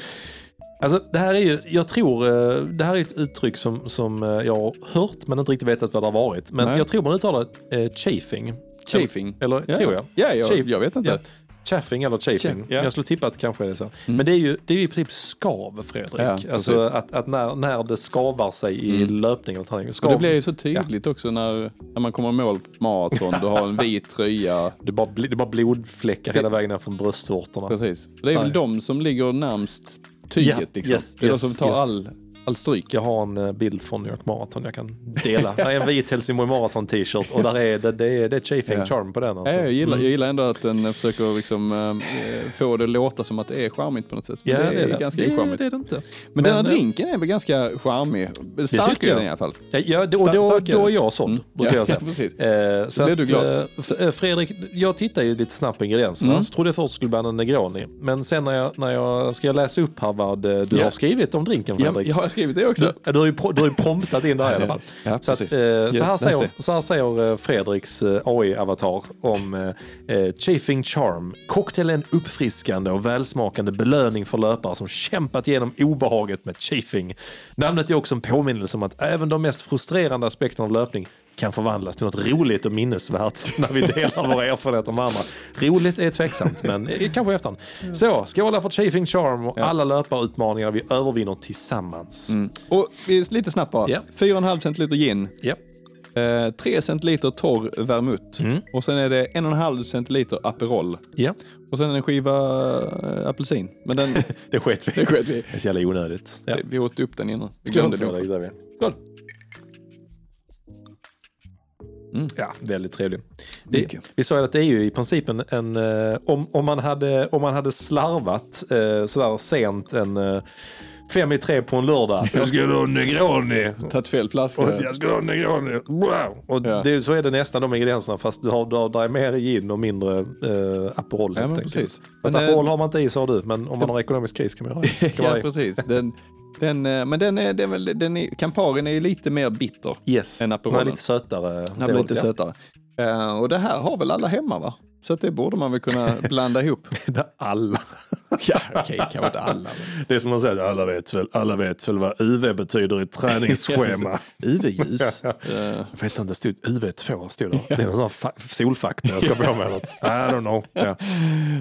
Alltså, det här är ju, jag tror, eh, det här är ett uttryck som, som eh, jag har hört men inte riktigt vetat vad det har varit. Men Nej. jag tror man uttalar eh, chafing. Chafing. Eller, Ja. tror jag. Ja, jag, Chafe- jag vet inte. Ja. Chaffing eller chafing. Ja. Jag skulle tippa att kanske är det så. Men det är ju, det är ju i princip skav, Fredrik. Ja, alltså att, att när, när det skavar sig i Mm. löpning eller träning. Och Skav, det blir ju så tydligt också när, när man kommer i mål på maraton. Du har en vit tröja. det, är bara, det är bara blodfläckar hela vägen ner från bröstvårtorna. Precis. Det är väl Nej. de som ligger närmst tyget. Ja, liksom. yes, det är yes, de som tar yes. all, all stryk. Jag har en eh, bild från New York Marathon jag kan dela. Det är en vit Helsingborg Marathon t-shirt och där är det, det, är, det är chafing Ja. charm på den. Alltså. Ja, jag, gillar, Mm. jag gillar ändå att den försöker liksom, eh, få det att låta som att det är charmigt på något sätt. Ja, det, är det. ganska det, ocharmigt. det är det inte. Men, Men, denna eh, drinken är väl ganska charmig. Stark är den i alla fall. Ja, Ja, det, och då, då är jag såld, Mm. brukar Ja, jag säga. ja, precis. Eh, så att, du glad. eh, eh, Fredrik, jag tittar ju lite snabbt på ingredienserna. Mm. Så trodde jag först skulle en Negroni. Men sen när jag, när jag ska jag läsa upp här vad eh, du Ja. har skrivit om drinken Ja, Fredrik. har skrivit det också. Du, du, har ju, pro- du har ju promptat in där i alla fall. Ja, Så, att, eh, så, här säger, det. så här säger Fredriks eh, AI-avatar om eh, eh, Chafing Charm. Cocktail är en uppfriskande och välsmakande belöning för löpare som kämpat igenom obehaget med chafing. Namnet är också en påminnelse om att även de mest frustrerande aspekterna av löpning kan förvandlas till något roligt och minnesvärt när vi delar våra erfarenheter med andra. Roligt är tveksamt, men kanske i efterhand. Så, skåla för Chafing Charm och alla löparutmaningar vi övervinner tillsammans. Mm. Och lite snabbt bara. Ja. 4,5 centiliter gin. Ja. Eh, 3 centiliter torr vermouth. Mm. Och sen är det 1,5 centiliter Aperol. ja, Och sen en skiva eh, apelsin. Men den, det sket vi det sket vi. Det är så jävla onödigt. Ja. Vi åt upp den innan. Vi Skål Skål. Ja, väldigt trevlig. Det, vi sa ju att det är ju i princip en, en eh, om, om, man hade, om man hade slarvat eh, sådär sent en eh, fem i tre på en lördag. Jag ska ha en Negroni. Tagit fel flaska. Och jag ska ha en Negroni. Wow. Och Ja. det, så är det nästan de ingredienserna fast du har, du har där är mer gin och mindre eh, Aperol Ja, enkelt. precis. Fast Men, eh, Aperol har man inte i sa du, men om man har ekonomisk kris kan man göra det. Kan Ja, precis. Den, den, eh, men den är, den, är väl- den är, Camparin är ju lite mer bitter Yes, än den är Aperolen. lite sötare. Den blir lite sötare. Eh, och det här har väl alla hemma va? Så att det borde man väl kunna blanda ihop. alla. ja, okej, kanske inte alla. Men... Det är som man säger, alla vet väl, alla vet väl vad UV betyder i träningsschema. UV-ljus. Jag vet inte, det stod UV2 stod det. Det är någon sån fa- solfaktor jag ska på mig. Något. I don't know. Ja.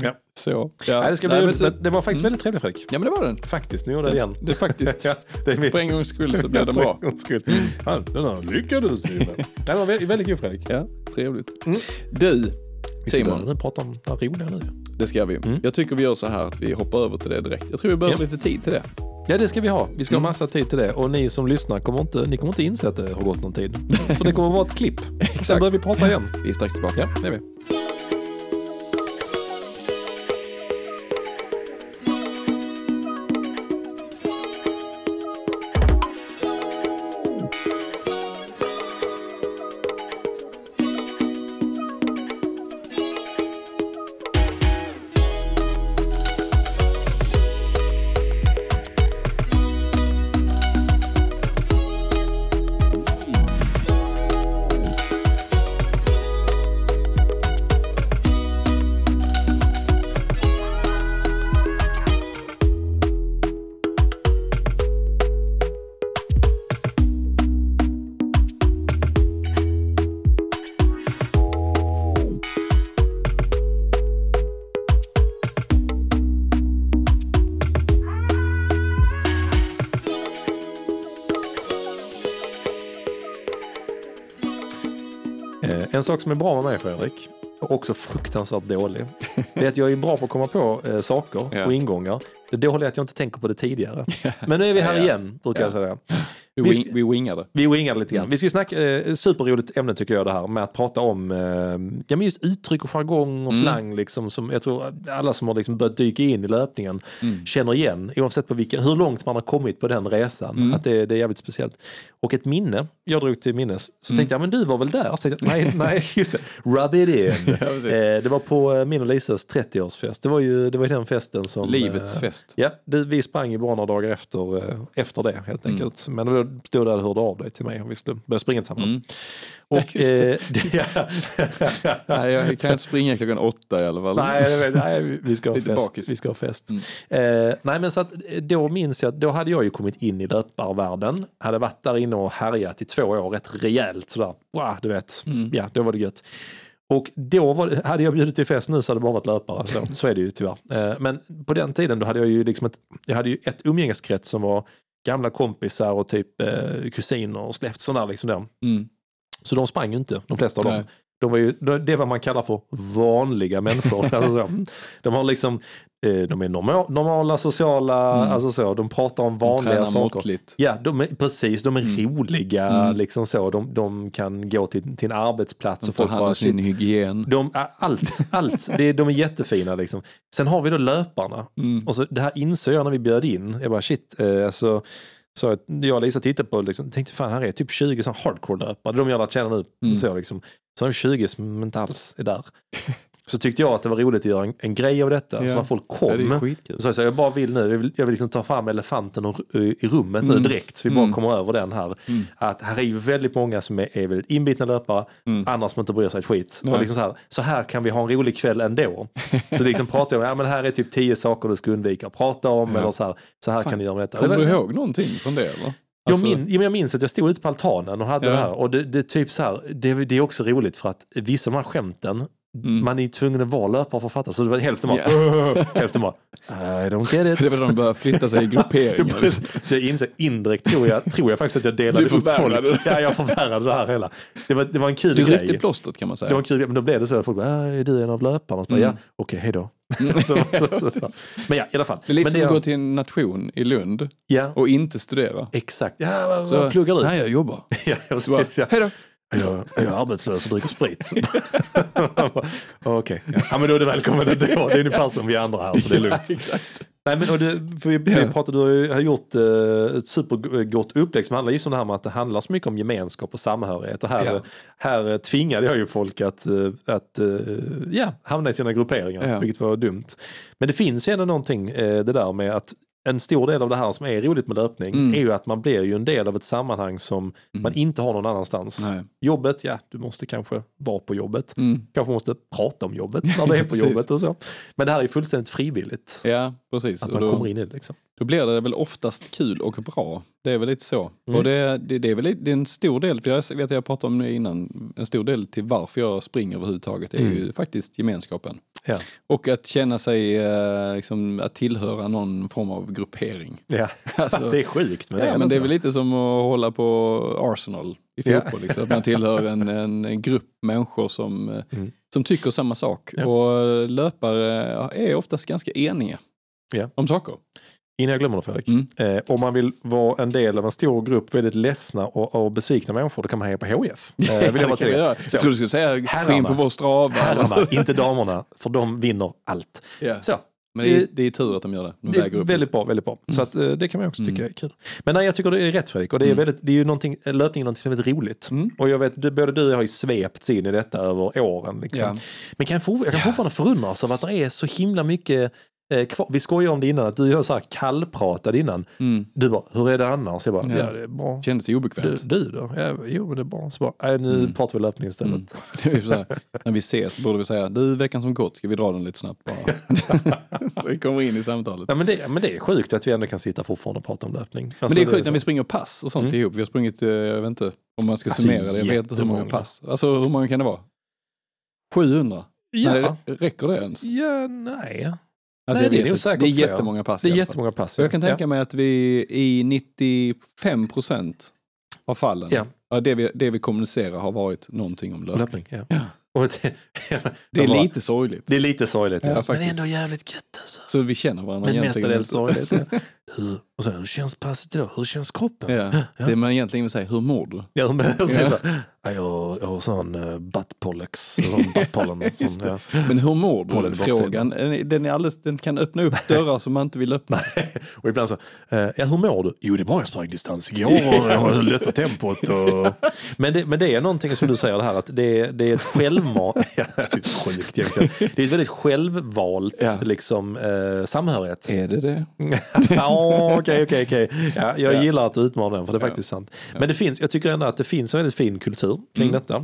Ja. Så. Ja. Nej, det, ska bli Nej, men det var faktiskt väldigt trevligt Fredrik. Ja, men det var den. Faktiskt, nu gjorde jag det igen. Det är faktiskt. Ja, det är mitt. För en gångs skull så blev den för bra. en gångs skull. Ja, den här lyckades du med. Det var väldigt, väldigt kul Fredrik. Ja, trevligt. Mm. Du, Vi Simon. börja prata om det roliga nu. det ska vi. Jag tycker vi gör så här att vi hoppar över till det direkt. Jag tror vi behöver Ja. lite tid till det. Ja, det ska vi ha. Vi ska ha massa tid till det. Och ni som lyssnar kommer inte, ni kommer inte inse att det har gått någon tid. För det kommer vara ett klipp. Sen börjar vi prata igen. Vi är strax tillbaka. Ja, det är vi. En sak som är bra med mig Fredrik, och också fruktansvärt dålig, det är att jag är bra på att komma på eh, saker och ingångar. Det dåliga är att jag inte tänker på det tidigare. Men nu är vi här Ja, ja. igen, brukar jag säga. Vi, Vi vi wingade. Vi wingade lite grann. Vi ska snacka, eh, superroligt ämne tycker jag det här med att prata om eh, ja, men just uttryck och jargong och slang. Liksom, som jag tror alla som har liksom börjat dyka in i löpningen känner igen. Oavsett på vilken, hur långt man har kommit på den resan. Att det, det är jävligt speciellt. Och ett minne, jag drog till minnes, så tänkte jag men du var väl där? Så tänkte nej, nej, just det. Rub it in. precis. eh, det var på eh, min och Lisas 30-årsfest. Det var ju det var den festen som... Livets eh, fest. Ja, det, vi sprang ju bara några dagar efter, eh, efter det helt Mm. enkelt. Men då stod där och hörde av dig till mig om vi skulle börja springa tillsammans. Och, Mm. just det. eh, ja. Nej, jag kan inte springa klockan åtta i alla fall. Nej, nej, vi- ska ha fest. Vi ska ha fest. Eh, nej, men så att eh, då minns jag, då hade jag ju kommit in i löparvärlden. Hade varit där inne och härjat i två år rätt rejält sådär. Wow, du vet, ja, då var det gött. Och då var hade jag bjudit till fest nu så hade det bara varit löpare. Så, så är det ju tyvärr. Eh, men på den tiden då hade jag ju liksom ett, jag hade ju ett umgängeskrets som var gamla kompisar och typ eh, kusiner och släkt sådana liksom där. Mm. Så de sprang ju inte, de flesta av Nej. dem. De var ju, det är vad man kallar för vanliga människor. alltså så. De har liksom, de är norma, normala, sociala, alltså så. De pratar om vanliga Tränar saker. måttligt. Ja, de är, precis. De är roliga, liksom så. De, de kan gå till, till en arbetsplats och Tar folk hand om sin shit, hygien. de, allt, allt. Det, är- de är jättefina liksom. Sen har vi då löparna. Mm. Och så, det här insåg jag när vi bjöd in. Jag bara shit, eh, alltså, så jag och Lisa tittade på liksom, tänkte fan här är typ 20 sån hardcore-löpare. De jag lärt känna nu. Mm. Så, liksom. så har vi 20 som inte alls är där. Så tyckte jag att det var roligt att göra en, en grej av detta. Ja. Så när folk Ja, kom. skitkul. så jag, sa, jag bara vill nu, jag vill, jag vill liksom ta fram elefanten och, i rummet nu Mm. direkt. Så vi bara kommer över den här. Mm. Att här är ju väldigt många som är, är väldigt inbitna löpare. Mm. Andra som inte bryr sig ett skit. Nej. Och liksom så, här, så här kan vi ha en rolig kväll ändå. Så liksom pratar jag om, ja men här är typ tio saker du ska undvika att prata om. Ja. Eller så här, så här Fan, kan du göra med detta. Kommer du ihåg någonting från det eller? jag, Alltså, min, ja, jag minns att jag stod ute på altanen och hade Ja. det här. Och det, det, typ så här, det, det är också roligt för att vissa av de här skämten, Mm. man är tvungen att vara löpare för att fatta. Så det var hälften bara, Ja. hälften bara, I don't get it. Det var då de började flytta sig i grupperingar. så jag inser indirekt, tror jag, tror jag faktiskt att jag delade Du upp folk. Ja, jag förvärrade det här hela. Det var, det var en kul Du ryckte grej. plåstret kan man säga. Det var en kul grej, men då blev det så att folk bara, "Ah, är du en av löparna? Så bara, Mm. Ja, okej, hej då. så, så, så. Men ja, i alla fall. Det är lite men som det, att gå till en nation i Lund Ja, och inte studera. exakt. Ja, vad, Så, vad pluggar du? Nej, jag jobbar. Ja, jag, bara, ja. Hej då. Jag, jag är arbetslös och dricker sprit. Okej, ja. ja, men då är du välkommen ändå. Det är ungefär som vi andra här, så det är lugnt. Ja, exakt. Nej, men, och det, för vi, vi Ja. pratade, du har gjort eh, ett supergott upplägg som handlar just om det här med att det handlar så mycket om gemenskap och samhörighet. Och här, Ja. här eh, tvingade jag ju folk att, eh, att eh, ja, hamna i sina grupperingar, Ja. vilket var dumt. Men det finns ju ändå någonting, eh, det där med att en stor del av det här som är roligt med löpning Mm. är ju att man blir ju en del av ett sammanhang som man inte har någon annanstans. Nej. Jobbet, ja, du måste kanske vara på jobbet. Mm. Kanske måste prata om jobbet när du är på jobbet och så. Men det här är ju fullständigt frivilligt. Ja, precis. Att man då, kommer in i det liksom. då blir det väl oftast kul och bra. Det är väl lite så. Mm. Och det, det, det är väl det är en stor del, för jag vet att jag pratade om det innan, en stor del till varför jag springer överhuvudtaget är Mm. ju faktiskt gemenskapen. Ja. Och att känna sig, eh, liksom, att tillhöra någon form av gruppering. Ja. Alltså, det är sjukt. Men ja, det är, men det är väl lite som att hålla på Arsenal i Ja. fotboll. Liksom. Att man tillhör en, en, grupp människor som, eh, Mm. som tycker samma sak. Ja. Och löpare är oftast ganska eniga Ja. om saker. Innan jag glömmer det Fredrik. Mm. Eh, om man vill vara en del av en stor grupp väldigt ledsna och, och besvikna människor, då kan man hänga på HF. Eh, vill jag bara. Så. Jag trodde du skulle säga gå in på vår strava. Herrarna, inte damerna, för de vinner allt. Ja. Så, Men det är, det är tur att de gör det. De det är väldigt bra, väldigt bra. Så att, eh, det kan man också tycka Mm. är kul. Men nej, jag tycker det är rätt Fredrik. Och det är, väldigt, det är ju någonting, löpning är någonting som är väldigt roligt. Mm. Och jag vet, du- både du och jag har ju svepts in i detta över åren. Liksom. Ja. Men kan jag, for, jag kan fortfarande förundras av att det är så himla mycket eh, kvar. Vi skojade om det innan, att du och jag så här kallpratade innan. Mm. Du bara, hur är det annars? Jag bara, Ja. ja, det är bra. Kändes Du, obekvämt. du då? Ja, jo, men det är bra. Så bara, nej, nu Mm. pratar vi löpning istället. Mm. Det är här, när vi ses borde vi säga, du veckan som gått, ska vi dra den lite snabbt bara? så vi kommer in i samtalet. Ja, men, det, men det är sjukt att vi ändå kan sitta fortfarande och prata om löpning. Men Alltså, det är sjukt när så- vi springer pass och sånt Mm. ihop. Vi har sprungit, eh, jag vet inte om man ska Alltså, summera det, jag vet inte hur många pass. Alltså hur många kan det vara? 700? Ja, Nej, räcker det ens? ja nej. Alltså, Nej, det är säkert det är jättemånga pass. Det är jättemånga pass. Så jag kan ja. tänka mig att vi i 95 procent av fallen, Ja. ja, det, vi, det vi kommunicerar har varit någonting om Ja, löpning. löpning. Ja. Ja. Det, Det är bara- lite sorgligt. det är lite sorgligt. Ja, Ja, men ändå jävligt gött alltså. Så vi känner varandra Men mestadels sorgligt. Ja. Hur, och sen, hur känns passet idag? Hur känns kroppen? Ja. Ja. Det man egentligen vill säga, hur mår du? Ja, men, och sen Ja. bara, ja, jag, jag har sån uh, buttpollux, sån buttpollen. Sån, ja. Men hur mår du? Frågan, eh, den, är alldeles, den kan öppna upp dörrar som man inte vill öppna. Och ibland så, eh, ja hur mår du? Jo det är bra, jag sprang distans igår och jag har lättat tempot. Och... Men, det, men det är någonting som du säger det här att det, det är ett ja, det är sjukt egentligen. Det är ett väldigt självvalt Ja. liksom, eh, samhörighet. Är det det? Okej, okej, okej. Ja, Jag Ja. gillar att du utmanar den för det är faktiskt sant. Men det finns, jag tycker ändå att det finns en väldigt fin kultur kring Mm. detta.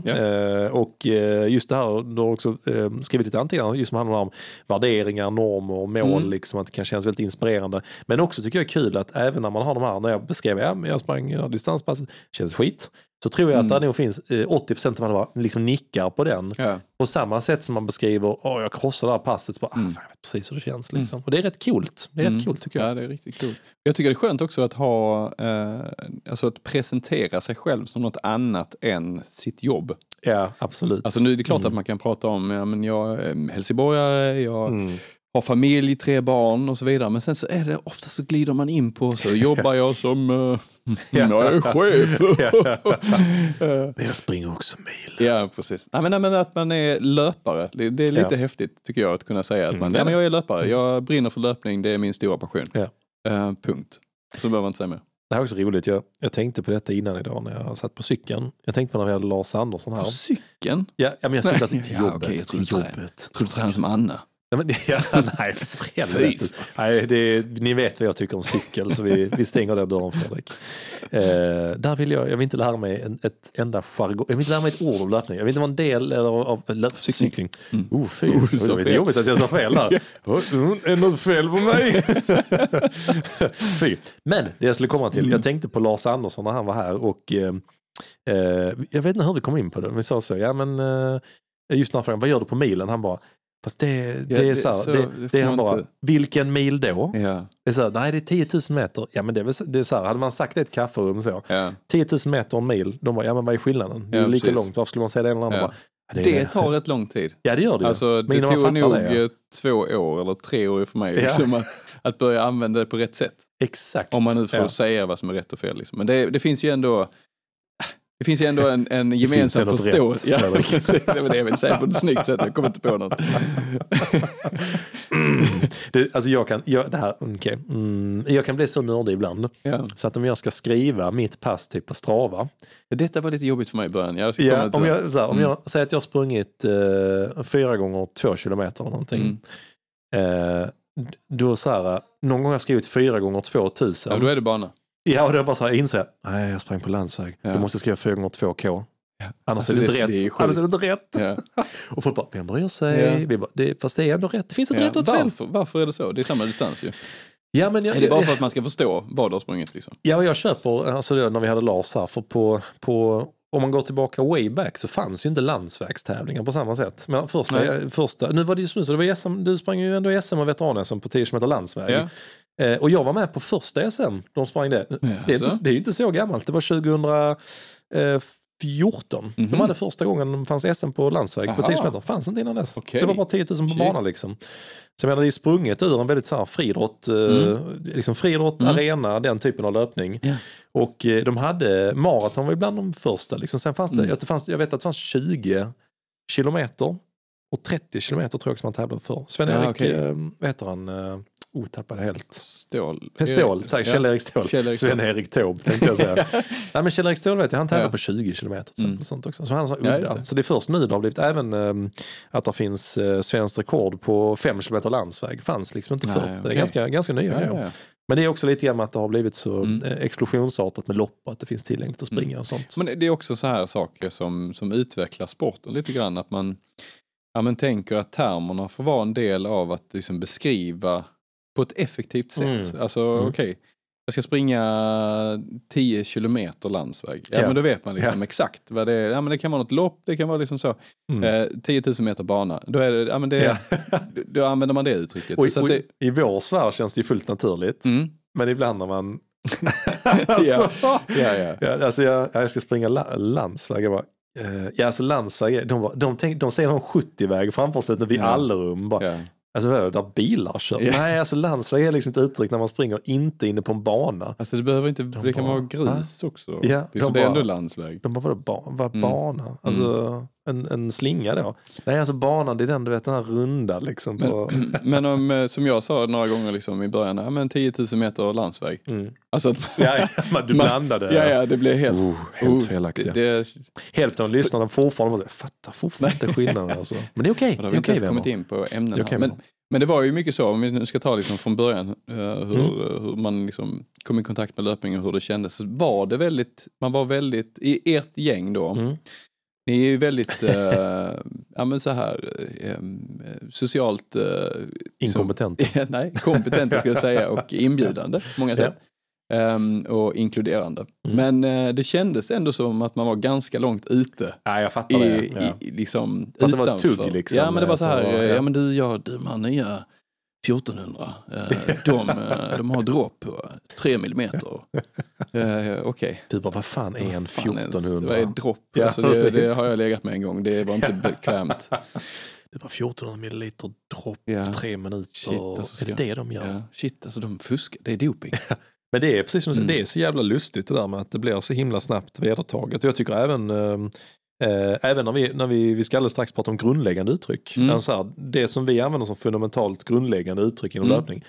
Eh, och eh, just det här, du har också eh, skrivit lite anteckningar just som handlar om värderingar, normer och mål, Mm. liksom, att det kan kännas väldigt inspirerande. Men också tycker jag är kul att även när man har de här, när jag beskrev, ja, jag sprang ja, distanspasset, kändes skit. Så tror jag att Mm. det nog finns eh, 80% av alla liksom nickar på den. Ja. På samma sätt som man beskriver, åh jag krossade det här passet, så bara, Mm. ah, fan, jag vet precis hur det känns. Liksom. Och det är rätt coolt. Det är Mm. rätt coolt tycker jag. Ja, det är riktigt kul. Jag tycker det är skönt också att ha, eh, alltså att presentera sig själv som något annat än sitt jobb. Ja, absolut. Alltså nu är det klart Mm. att man kan prata om, ja men jag är helsingborgare, jag Mm. Har familj, tre barn och så vidare. Men sen så är det ofta så glider man in på, så jobbar jag som, uh, jag är chef. Men jag springer också mil. Ja, precis. Ja, men, nej, men att man är löpare, det, är lite Ja. häftigt tycker jag att kunna säga att Mm, man, är ja, men jag är löpare, jag brinner för löpning, det är min stora passion. Ja. Eh, punkt. Så behöver man inte säga mer. Det här är också roligt. Jag, jag tänkte på detta innan idag när jag satt på cykeln. Jag tänkte på när vi hade Lars Andersson här. På cykeln? Ja, ja, men jag cyklade till Ja, jobbet. okej, jag till du trä- jobbet. Jag tror du tränar som Anna. Ja, men, ja, nej, för helvete. Nej, det, ni vet vad jag tycker om cykel så vi, vi stänger den dörren Fredrik. Eh, där vill jag, jag vill inte lära mig en, ett enda jargong, jag vill inte lära mig ett ord om löpning. Jag vill inte vara en del eller, av löp, Cykling. Mm. Oh, fy. Oh, det var lite jobbigt att jag sa fel där. Mm, är något fel på mig? fy. Men det jag skulle komma till, jag tänkte på Lars Andersson när han var här och eh, eh, jag vet inte hur vi kom in på det, vi sa så, ja men eh, just när han frågade, vad gör du på milen? Han bara, fast det, det Ja, är så här, så- det, det är han bara, inte- vilken mil då? Ja, Det är så här, nej det är 10 000 meter. Ja men det är, det är så här, hade man sagt det i ett kafferum så, ja. 10 000 meter en mil, de bara, ja men vad är skillnaden? Det är Ja, lika precis. långt, varför skulle man säga det ena eller andra? Det, Det tar rätt lång tid. Ja det gör det ju. Alltså, det Men tog nog det, två år eller tre år för mig liksom, att, att börja använda det på rätt sätt. Exakt. Om man nu får säga vad som är rätt och fel. Liksom. Men det finns ju ändå det finns ju ändå en, en gemensam förståelse. Ja, det var det jag ville säga på ett snyggt sätt. Jag kommer inte på något. det, alltså jag kan, jag, det här, okay. mm, jag kan bli så nördig ibland. Ja. Så att om jag ska skriva mitt pass typ på Strava. Detta var lite jobbigt för mig i början. Jag Ja, om jag, här, om Mm. jag säger att jag har sprungit eh, fyra gånger två kilometer eller någonting. Mm. Eh, då så här, någon gång har jag skrivit 4 gånger 2000. Ja, då är det bana. Ja, och då bara så här inser jag, nej jag sprang på landsväg. Ja. Då måste skriva 4 gånger 2K. Annars Alltså, är det inte det- rätt. det är. Annars är det inte rätt. Ja. Och folk bara, vem bryr sig? Ja. Vi bara, det, fast det är ändå rätt. Det finns ett Ja. rätt och ett fel. Varför, är det så? Det är samma distans ju. Ja, men jag, Är det bara för att man ska förstå vad du har sprungit liksom? Ja, och jag köper, alltså det, när vi hade Lars här, för på, på, om man går tillbaka way back så fanns ju inte landsvägstävlingar på samma sätt. Men första, Nej. första, nu var det ju så, det var SM, du sprang ju ändå SM och veteran-SM på 10 km landsväg. Ja. Eh, och jag var med på första SM, de sprang det. Det är, inte, det är inte så gammalt, det var 2014. De Mhm. hade första gången det fanns SM på landsväg på Aha. 10 km. fanns inte innan dess. Okej. Det var bara 10 000 på Shit. banan liksom. Så jag menar, det är sprunget ur en väldigt så här friidrott, eh, liksom friidrott, Mm. arena, den typen av löpning. Ja. Och eh, de hade, maraton var ju bland de första. Liksom. Sen fanns det, Mm. jag, det fanns, jag vet att det fanns 20 kilometer och 30 kilometer tror jag också man tävlade för. Sven-Erik, Ja, okej. eh, vad heter han? Eh, tappade helt. Stål. Stål, tack. Ja. Kjell-Erik Ståhl. Ståhl. Sven-Erik Taube tänkte jag säga. Nej men Kjell-Erik Ståhl vet jag, han tävlar Ja. på 20 kilometer till. Mm. och Sånt också. Så han är så Ja, udda. just det. Så det är först nu det har blivit även ehm, att det finns uh, svenskt rekord på 5 kilometer landsväg. fanns liksom inte förr. Det är ganska, ganska nya Ja, grejer. ja. Men det är också lite grann att det har blivit så Mm. eh, explosionsartat med lopp och att det finns tillgängligt att springa och sånt. Men det är också så här saker som, som utvecklar sporten lite grann. Att man ja, men tänker att termerna får vara en del av att liksom beskriva på ett effektivt sätt. Mm. Alltså Mm. okej, jag ska springa 10 kilometer landsväg. Ja, Ja. men då vet man liksom Ja. exakt vad det är. Ja, men det kan vara något lopp, det kan vara liksom så. Mm. Eh, 10 000 meter bana. Då, är det, ja, men det, Ja. då använder man det uttrycket. Och, i- och det, I vår sfär känns det ju fullt naturligt. mm, Men ibland när man... alltså, ja, ja. Ja, alltså jag, jag ska springa la, landsväg. Jag bara, eh, ja, alltså landsväg, de, var- de, tänk, de ser någon 70-väg framför sig vid Ja. Allerum. Bara. Alltså vad är det, där bilar kör? Ja. Nej, alltså landsväg är liksom ett uttryck när man springer inte inne på en bana. Alltså det behöver inte, det kan bara, vara grus också. Ja, det, är så de det är ändå landsväg. De bara, vadå, ba, vad Mm. bana? Alltså en, en slinga då? Nej, alltså banan det är den, du vet, den här runda liksom. På, Men om, eh, som jag sa några gånger liksom i början, ja, men 10 000 meter landsväg. mm. Alltså att, ja, ja, men du blandade. ja, ja, det blir helt... Oh, helt oh, felaktiga. Det, Hälften av lyssnarna fortfarande bara, fattar fortfarande inte skillnaden. Alltså. Men det är okej. har det vi är okej ens kommit in på ämnena. Okej, men, men det var ju mycket så, om vi nu ska ta liksom från början, eh, hur, Mm. hur man liksom kom i kontakt med löpning och hur det kändes. Så var det väldigt, man var väldigt, i ert gäng då, Mm. Ni är ju väldigt, eh, ja men så här, eh, eh, socialt... Eh, Inkompetent. som- nej, kompetenta ska jag säga och inbjudande på många sätt. Ehm, och inkluderande. Mm. Men eh, det kändes ändå som att man var ganska långt ute. Ja, jag fattar I, det. Ja. i, liksom, Att det var utanför. tugg liksom, Ja men det var eh, så här, så, eh, ja. ja men du, ja, de här nya 1400, eh, de, eh, de har dropp på 3 millimeter. Eh, Okej. Du bara, vad fan är en Vad fan ens- 1400? Vad är dropp? Ja, alltså, det, det har jag legat med en gång, det var inte bekvämt. Det var 1400 milliliter dropp Ja. på tre minuter. Shit, alltså, är det det de gör? Ja, shit, alltså de fuskar, det är doping. Men det är precis som Mm. det är så jävla lustigt det där med att det blir så himla snabbt vedertaget. Jag tycker även, eh, även när, vi, när vi, vi ska alldeles strax prata om grundläggande uttryck. Mm. Alltså här, det som vi använder som fundamentalt grundläggande uttryck inom Mm. löpning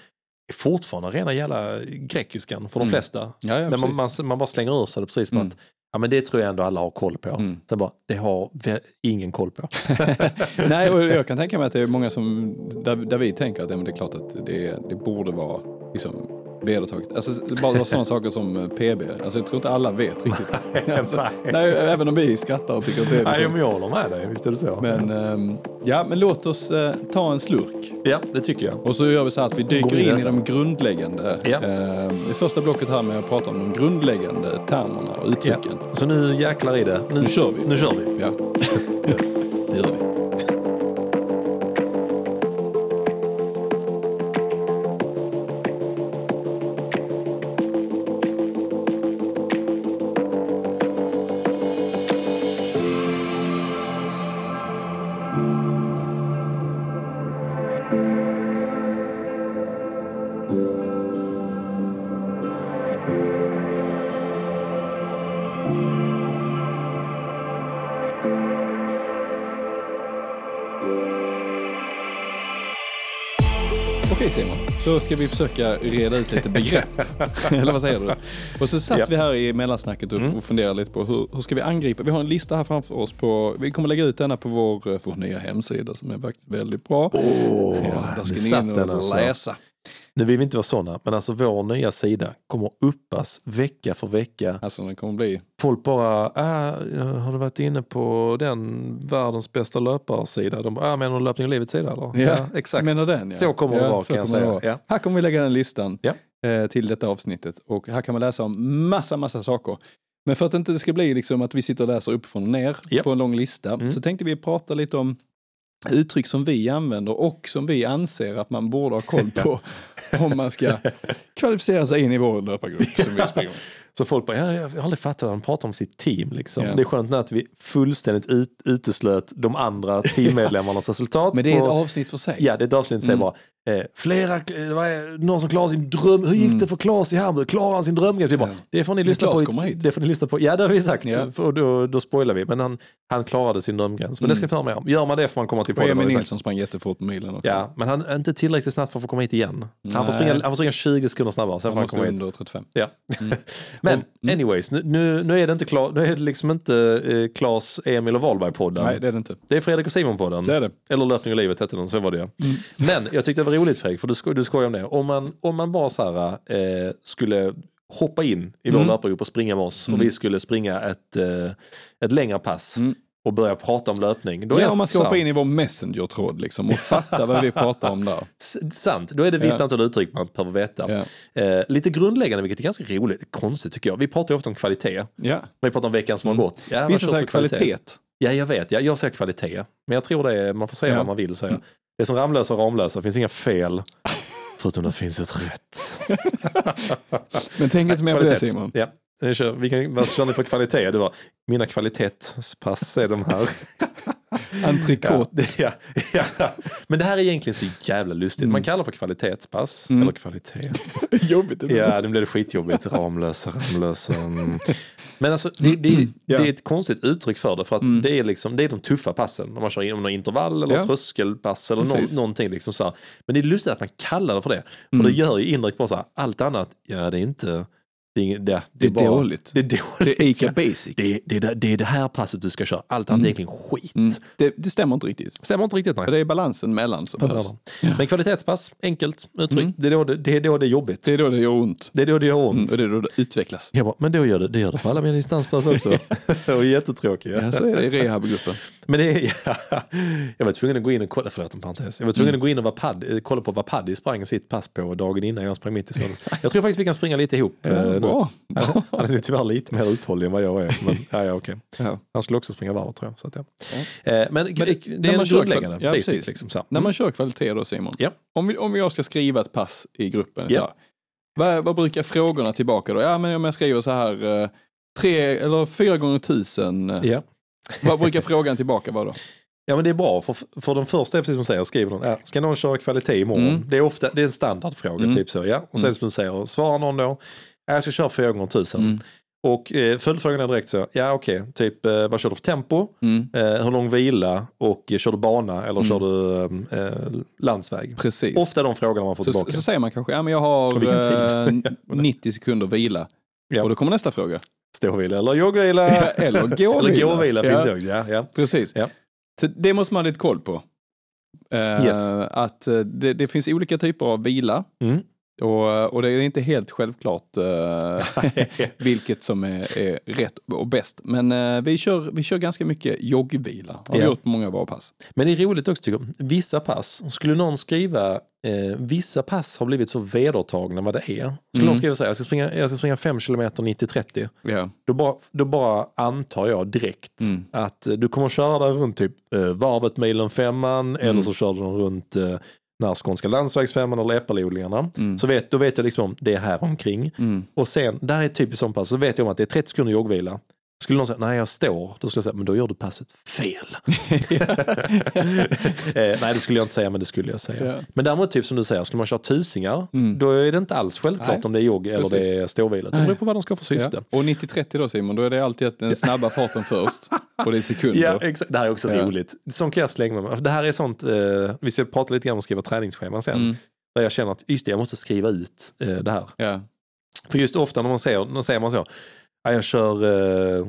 är fortfarande rena jävla grekiskan för de Mm. flesta. Ja, ja, Men man, man, man bara slänger ur sig det precis Mm. att ja, men det tror jag ändå alla har koll på. Mm. Sen bara, det har ingen koll på. Nej, och jag kan tänka mig att det är många som, där, där vi tänker att ja, men det är klart att det, det borde vara liksom, vedertaget. Alltså, bara sådana saker som eh, PB. Alltså, jag tror inte alla vet riktigt. alltså, Nej. nej, även om vi skrattar och tycker att det är Nej, liksom. men jag håller med dig, visst är det så. Men, ehm, ja, men låt oss eh, ta en slurk. ja, det tycker jag. Och så gör vi så här att vi dyker in i de grundläggande. Ja. Eh, det första blocket här med att prata om de grundläggande termerna och uttrycken. Så nu jäklar i det. Nu, Nu kör vi. Nu kör vi. Ja, det gör vi. Då ska vi försöka reda ut lite begrepp. Eller vad säger du? Och så satt Ja. vi här i mellansnacket och, Mm. funderade lite på hur, hur ska vi angripa? Vi har en lista här framför oss. På, vi kommer lägga ut denna på vår, eh, vår nya hemsida som är faktiskt väldigt bra. Åh, ja, där ska ni in och alltså. Nu vill vi inte vara sådana, men alltså vår nya sida kommer uppas vecka för vecka. Alltså den kommer bli... Folk bara, ah, har du varit inne på den världens bästa löparsida? De bara, ah, menar du löpning och livets sida eller? exakt. Menar den ja. Så kommer det vara, kan jag säga. Ja. Här kommer vi lägga den listan Ja. eh, till detta avsnittet. Och här kan man läsa om massa, massa saker. Men för att inte det ska bli liksom att vi sitter och läser uppifrån och ner Ja. på en lång lista Mm. så tänkte vi prata lite om uttryck som vi använder och som vi anser att man borde ha koll på om man ska kvalificera sig in i vår löpargrupp som vi springer. Så folk bara, ja, jag har aldrig fattat att de pratar om sitt team. Liksom. Ja. Det är skönt nu att vi fullständigt ut, uteslöt de andra teammedlemmarnas resultat. Men det är ett avsnitt för sig. Ja, det är ett avsnitt säger Mm. bara, eh, flera, eh, vad är, någon som klarar sin dröm, hur gick det för Klas i Hamburg, klarar han sin drömgrej? Ja. Det får ni lyssna på. i-. Det får ni lyssna på. Ja, det har vi sagt. Ja. För då, då spoilar vi. Men han, han klarade sin drömgräns. Men det ska vi få höra mer om. Gör man det får man komma till podden. Emil. Nilsson sprang jättefort på milen också. Ja, men han är inte tillräckligt snabbt för att få komma hit igen. Han får, springa, han får springa 20 sekunder snabbare, sen Han får han komma hit. under 35. Ja. Men anyways, nu, nu, är det inte klar, nu är det liksom inte eh, Klas, Emil och Wahlberg-podden. Nej, det är det inte. Det är Fredrik och Simon-podden. Det är det. Eller Löpning och livet hette den, så var det ja. Men jag tyckte det var roligt Fredrik, för du, sko- du skojar om det. Om man, om man bara så här, eh, skulle hoppa in i vår Mm. löpargrupp och springa med oss och vi skulle springa ett, eh, ett längre pass Mm. Och börja prata om löpning. Då Ja, om man ska hoppa in i vår messenger-tråd liksom och fatta vad vi pratar om där. S- Sant, då är det visst Ja. antal uttryck man behöver veta. Ja. Eh, lite grundläggande, vilket är ganska roligt, konstigt tycker jag. Vi pratar ju ofta om kvalitet. Ja. Vi pratar om veckan som har gått. Ja, Vissa säger för kvalitet. Ja, jag vet. Jag, jag säger kvalitet. Men jag tror det är, man får säga Ja. vad man vill säga. Det är som Ramlösa och Ramlösa, det finns inga fel. Förutom det finns ett rätt. Men tänk inte mer på det Kvalitet. Simon. Ja. Jag kör, vi kan, vad kör ni för kvalitet? Det var, mina kvalitetspass är de här. Entrecote. Ja, det, ja, ja. Men det här är egentligen så jävla lustigt. Man kallar det för kvalitetspass. Eller kvalitet. Jobbigt. det blir. Ja, nu blev det skitjobbigt. Ramlösa, Ramlösa. Mm. Men alltså, det, det, Ja. det är ett konstigt uttryck för det. För att det, är liksom, det är de tuffa passen. Om man kör inom någon intervall eller tröskelpass eller Precis. någonting. Liksom så här. Men det är lustigt att man kallar det för det. För det gör ju indirekt bara så här, allt annat, ja det är inte... Det är, det, Det är bara, dåligt. Det är dåligt. Det är Ica ja. Basic. Det det, det- är det här passet du ska köra. Allt annat är egentligen skit. Mm. Det, det stämmer inte riktigt. Stämmer inte riktigt nej. Det är balansen mellan som behövs. varandra. Men kvalitetspass, enkelt uttryck. Det, är då det, det är då det är jobbigt. Det är då det gör ont. Det är då det gör ont. Mm. Och det är då det utvecklas. Bara, men då gör det, det gör det på alla mina distanspass också. det var jättetråkigt. Ja, så är det i rehabgruppen. Men det är, jag var tvungen att gå in och kolla, förlåt en parentes. Jag var tvungen att gå in och vad Paddy, eh, kolla på vad Paddy sprang sitt pass på dagen innan jag sprang mitt i solen. Jag tror faktiskt vi kan springa lite ihop. eh, bra. Han är tyvärr lite mer uthållig än vad jag är. Men ja, ja, okej. Ja. Han skulle också springa varv tror jag. Så att, ja. Eh, Men, det, när det är en grundläggande, ja, basic. precis. Liksom, så. När man kör kvalitet då Simon. Ja. Om, om jag ska skriva ett pass i gruppen. Ja. Så här, vad, vad brukar frågorna tillbaka då? Ja men om jag skriver så här eh, tre eller fyra gånger tusen. eh, Ja. Vad brukar frågan tillbaka vara då? Ja men det är bra, för, för den första är precis som du säger, skriver någon, ska någon köra kvalitet imorgon? Mm. Det är ofta, det är en standardfråga, Mm. typ så, ja. Och sen som du säger, svarar någon då, jag ska köra fyra gånger tusen. Mm. Och eh, följdfrågan är direkt så, ja okej, typ eh, vad kör du för tempo? Mm. Eh, hur lång vila? Och eh, kör du bana eller kör du eh, eh, landsväg? Precis. Ofta de frågorna man får så, tillbaka. så säger man kanske, ja men jag har tid? eh, 90 sekunder vila. Ja. Och då kommer nästa fråga. Ståvila eller joggvila? Eller gåvila. eller gåvila Ja. finns det också, ja. ja. Precis. Ja. Så det måste man ha lite koll på. Yes. Att det, det finns olika typer av vila. Mm. Och, och det är inte helt självklart eh, vilket som är, är rätt och bäst. Men eh, vi, kör, vi kör ganska mycket joggvila. Har Ja. gjort många våra pass. Men det är roligt också tycker jag. Vissa pass, skulle någon skriva eh, vissa pass har blivit så vedertagna vad det är. Skulle Mm. någon skriva så här, jag ska springa, jag ska springa 5 km 90-30. Ja. Då bara, då bara antar jag direkt Mm. att eh, du kommer köra där runt typ eh, varvet milen femman Mm. eller så kör du runt eh, när skånska landsvägsfemman eller äppelodlingarna. Mm. Så vet, då vet jag liksom det är här omkring. Mm. Och sen, där är ett typiskt sånt pass, så vet jag om att det är 30 sekunder joggvila. Skulle någon säga, nej jag står, då skulle jag säga, men då gör du passet fel. eh, nej det skulle jag inte säga, men det skulle jag säga. Ja. Men däremot typ som du säger, skulle man köra tusingar, Mm. då är det inte alls självklart Nej. om det är jogg eller Precis. det är ståvila. Det beror på vad de ska få syfte. Ja. Och 90-30 då Simon, då är det alltid att den snabba farten först. Och det är sekunder. Ja, exakt. Det här är också Ja. roligt. Sånt kan jag slänga mig med. Det här är sånt, eh, vi ska prata lite grann om att skriva träningsscheman sen. Mm. där jag känner att just det, jag måste skriva ut eh, det här. Ja. För just ofta när man ser, när ser man så, ja, jag kör eh,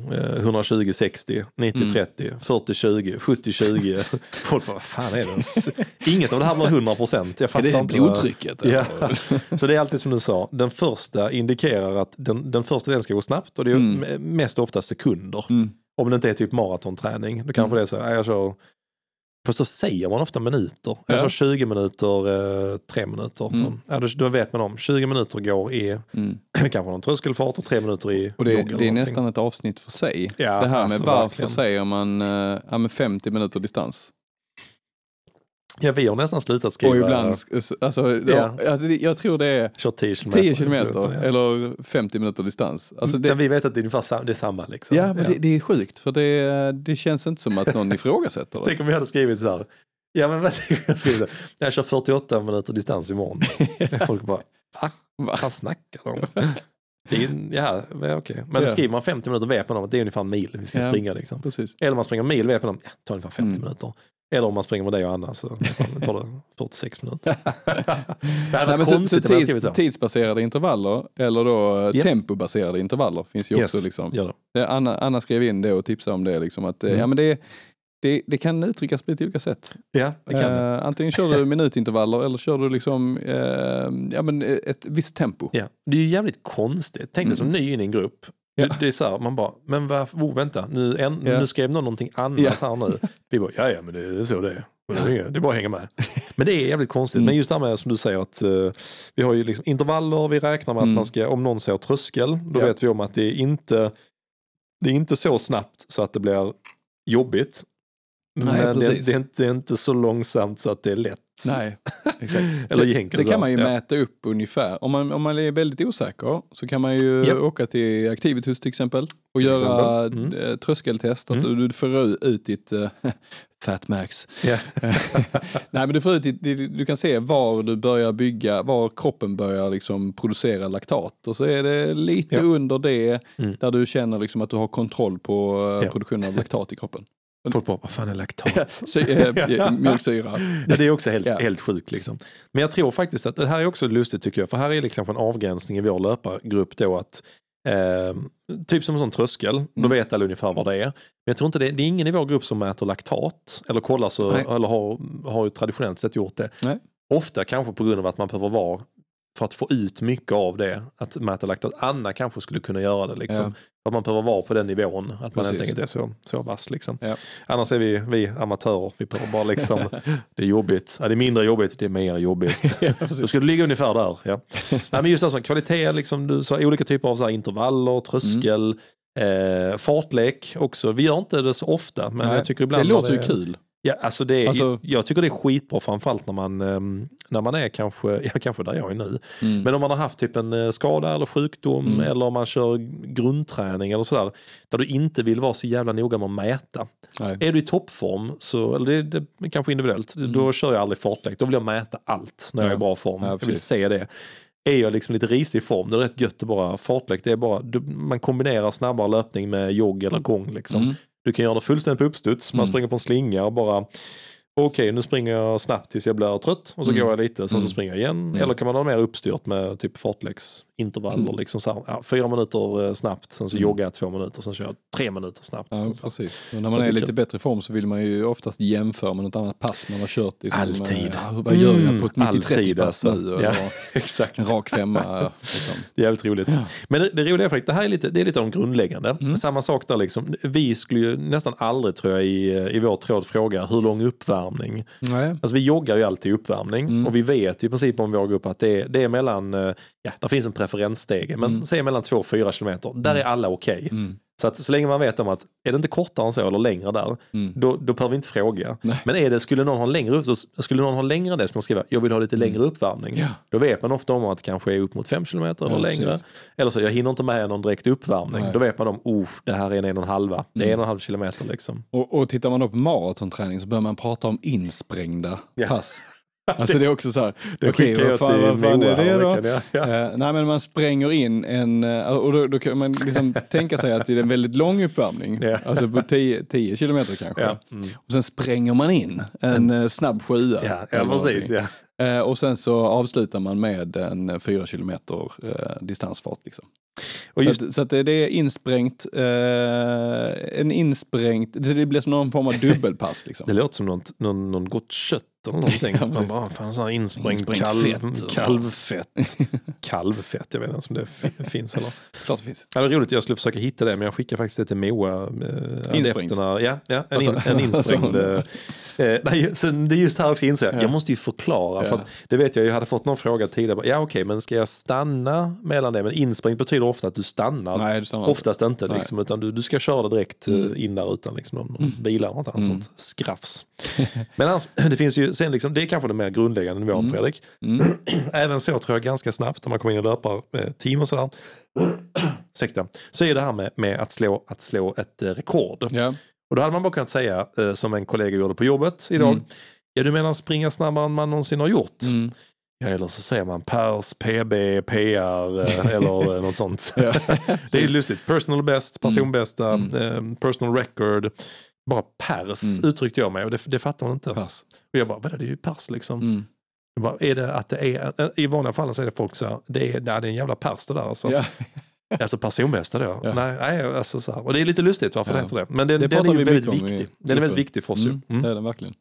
120-60, 90-30, 40-20, 70-20. Folk bara, vad fan är det? Inget av det här blir 100 procent. Jag Är fattar det inte. blodtrycket? Ja. Så det är alltid som du sa, den första indikerar att den, den första den ska gå snabbt och det är Mm. mm. mest ofta sekunder. Mm. Om det inte är typ maratonträning, då kanske det är så, ja, jag kör Fast då säger man ofta minuter. Ja. kör 20 minuter, eh, 3 minuter. Mm. Så, ja, då, då vet man om, 20 minuter går i Mm. kanske någon tröskelfart och 3 minuter i Och det, det är någonting. nästan ett avsnitt för sig. Ja, det här med alltså, varför verkligen. säger man eh, ja, men 50 minuter distans? Ja, vi har nästan slutat skriva. Och ibland, alltså, Ja. ja. jag, tror det är kört 10 kilometer. 10 kilometer Ja. eller 50 minuter distans. Alltså det, Men vi vet att det är ungefär. Det är samma liksom. ja, men Det, det är sjukt för det, det känns inte som att någon ifrågasätter det. Tänk om vi hade skrivit så här. Ja men vad jag skriva? Jag kör 48 minuter distans imorgon. Folk bara, va? Va? Vad snackar de om? Det är, ja, ja, okej. Men Ja. skriver man 50 minuter vet man om att det är ungefär en mil vi ska Ja. springa. Liksom. Precis. Eller om man springer en mil vet man om ja, det tar ungefär 50 Mm. minuter. Eller om man springer med dig och Anna så tar det 46 minuter. det hade varit så, så konstigt jag tids, så. tidsbaserade intervaller eller då Ja. tempobaserade intervaller finns ju också. Yes, Liksom. gör det. Det- Anna, Anna skrev in det och tipsade om det. Liksom, att, eh, Mm. ja, men det, det, det kan uttryckas på lite olika sätt. Ja, det kan det. Eh, antingen kör du minutintervaller eller kör du liksom, eh, ja, men ett visst tempo. Ja. Det är ju jävligt konstigt. Tänk dig som ny in i en grupp. Ja. Det, det är så här, man bara, men vad, oh, vänta, nu, en, Ja. nu skrev någon någonting annat Ja. här nu. Vi bara, ja ja men det är så det är. Det är, bara att hänga med. Men det är jävligt konstigt. Mm. Men just det här med som du säger att eh, vi har ju liksom intervaller, vi räknar med Mm. att man ska, om någon säger tröskel, då vet vi om att det är inte det är inte så snabbt så att det blir jobbigt. Nej, men det, det, är inte, det är inte så långsamt så att det är lätt. Nej, exakt. Eller egentligen så kan man ju ja. mäta upp ungefär. Om man, om man är väldigt osäker så kan man ju Japp. åka till Activitus till exempel och Till göra exempel. Mm. tröskeltest. Att Mm. du får ut ditt fat max. Ja. Nej men du får ut ditt, ditt- du kan se var du börjar bygga, var kroppen börjar liksom producera laktat. Och så är det lite Ja. under det Mm. där du känner liksom att du har kontroll på eh, Ja. produktionen av laktat i kroppen. Folk bara, vad fan är laktat? Så, eh, mjölksyra. Ja, det är också helt, Ja. helt sjukt. Liksom. Men jag tror faktiskt att det här är också lustigt tycker jag. För här är liksom en avgränsning i vår löpargrupp då att eh, typ som en sån tröskel, då Mm. vet alla ungefär vad det är. Men jag tror inte det, det är ingen i vår grupp som mäter laktat eller kollar så, Nej. eller har, har traditionellt sett gjort det. Nej. Ofta kanske på grund av att man behöver vara för att få ut mycket av det, att mäta laktat. Anna kanske skulle kunna göra det. Liksom. Ja. Att man behöver vara på den nivån, att man Precis. helt enkelt är så, så vass. Liksom. Ja. Annars är vi, vi amatörer, vi behöver bara liksom, det är jobbigt. Ja, det är mindre jobbigt, det är mer jobbigt. Då ska du ligga ungefär där. Ja. Nej, men just alltså, kvalitet, liksom, du sa olika typer av så här, intervaller, tröskel, Mm. eh, fartlek också. Vi gör inte det så ofta, men Nej, jag tycker ibland... det låter ju när kul. Ja, alltså det är, Alltså- jag tycker det är skitbra framförallt när man, ehm, när man är kanske, ja, kanske där jag är nu. Mm. Men om man har haft typ en eh, skada eller sjukdom Mm. eller om man kör grundträning eller sådär. Där du inte vill vara så jävla noga med att mäta. Nej. Är du i toppform, så, eller det, det kanske individuellt, då kör jag aldrig fartlek. Då vill jag mäta allt när jag är i bra form. Mm. Ja, jag vill se det. Är jag liksom lite risig form, det är rätt gött att bara fartlek. Det är bara, man kombinerar snabbare löpning med jogg eller gång. Liksom. Mm. Du kan göra det fullständigt på uppstuds. Man Mm. springer på en slinga och bara Okej, nu springer jag snabbt tills jag blir trött och så Mm. går jag lite, sen så Mm. springer jag igen. Mm. Eller kan man ha mer uppstyrt med typ fartläggsintervaller. Mm. Liksom så här, ja, fyra minuter eh, snabbt, sen så Mm. jag två minuter, sen kör jag tre minuter snabbt. Ja, Så- så. precis. Och när Så man det är lite kul. bättre form så vill man ju oftast jämföra med något annat pass man har kört. Liksom, Alltid. eh, ja, vad gör jag på ett Mm, 90-30 alltid, pass alltså. nu? Ja. Exakt. En rak femma. ja, Liksom. Det är jävligt roligt. Ja. Men det, det roliga är faktiskt, det här är lite, det är lite de grundläggande. Mm. Samma sak där liksom. Vi skulle ju nästan aldrig tror jag i, i vår tråd fråga hur lång uppvärmning. Nej. Alltså vi joggar ju alltid i uppvärmning Mm. och vi vet ju i princip om vår grupp att det är, det är mellan, eh, ja där finns en preferensstege, men Mm. säg mellan 2 och 4 kilometer. Där är alla okej. Mm. Så att så länge man vet om att är det inte kortare än så eller längre där, Mm. då, då behöver vi inte fråga. Nej. Men är det, skulle någon ha längre, skulle någon ha längre än det, skulle man skriva jag vill ha lite längre uppvärmning. Mm. Ja. Då vet man ofta om att det kanske är upp mot 5 kilometer eller Ja, längre. precis. Eller så, jag hinner inte med någon direkt uppvärmning. Nej. Då vet man om, oh, det här är en en och en halva. Det är Mm. en och en halv kilometer liksom. Och, och tittar man då på maratonträning så börjar man prata om insprängda Ja. pass. Alltså det är också så här, Det okej vad fan, vad fan är det då? ja. Eh, nej men man spränger in en, eh, och då, då kan man liksom tänka sig att det är en väldigt lång uppvärmning, Ja. alltså på 10, 10 kilometer kanske. Ja. Mm. Och sen spränger man in en eh, snabb sjua. Ja, ja precis. och sen så avslutar man med en fyra kilometer distansfart. Liksom. Och just, så att, så att det, det är insprängt, eh, en insprängt, det det blir som någon form av dubbelpass. Liksom. det låter som något, någon, någon gott kött eller någonting. Ja, Man bara, fan, sån här insprängt Insprängt kalv, fett. kalvfett. kalvfett, jag vet inte om det finns eller. Klart det finns. Ja, det är roligt, jag skulle försöka hitta det men jag skickar faktiskt det till Moa. Eh, Insprängt. adepterna. Ja, ja en, in, Alltså- en insprängd. alltså- eh, eh, nej, så det är just här också inser jag, Ja. jag måste ju förklara. För Ja. att, det vet jag, jag hade fått någon fråga tidigare. Ja okej, men ska jag stanna mellan det? Men insprängt betyder ofta att du stannar. Nej, det stannar inte. Oftast inte, Nej. liksom, utan du, du ska köra direkt eh, Mm. in där utan liksom, någon, någon bilar och något annat Mm. sånt skrafs. Men annars, det finns ju, sen liksom, det är kanske den mer grundläggande nivån Mm. Fredrik. Mm. Även så tror jag ganska snabbt när man kommer in i löparteam och sådär. Ursäkta. Så är det här med, med att, slå, att slå ett eh, rekord. Ja. Och då hade man bara kunnat säga, eh, som en kollega gjorde på jobbet idag. Mm. Ja du menar springa snabbare än man någonsin har gjort? Mm. Ja, eller så säger man pers, PB, PR eh, eller eh, något sånt. Det är lustigt. Personal best, personbästa, Mm. eh, personal record. Bara pers Mm. uttryckte jag mig och det, det fattar hon inte. Pass. Och jag bara, vadå det är ju pers liksom. Mm. Bara, är det att det är, eh, I vanliga fall så är det folk så här, det är, nej, det är en jävla pers det där alltså. Ja. Alltså personbästa då? Ja. Nej, nej alltså så här. Och det är lite lustigt varför Ja. det heter det. Men det, Det den är ju väldigt viktig. Den är väldigt viktig för oss ju. Mm. Mm. Det är den verkligen.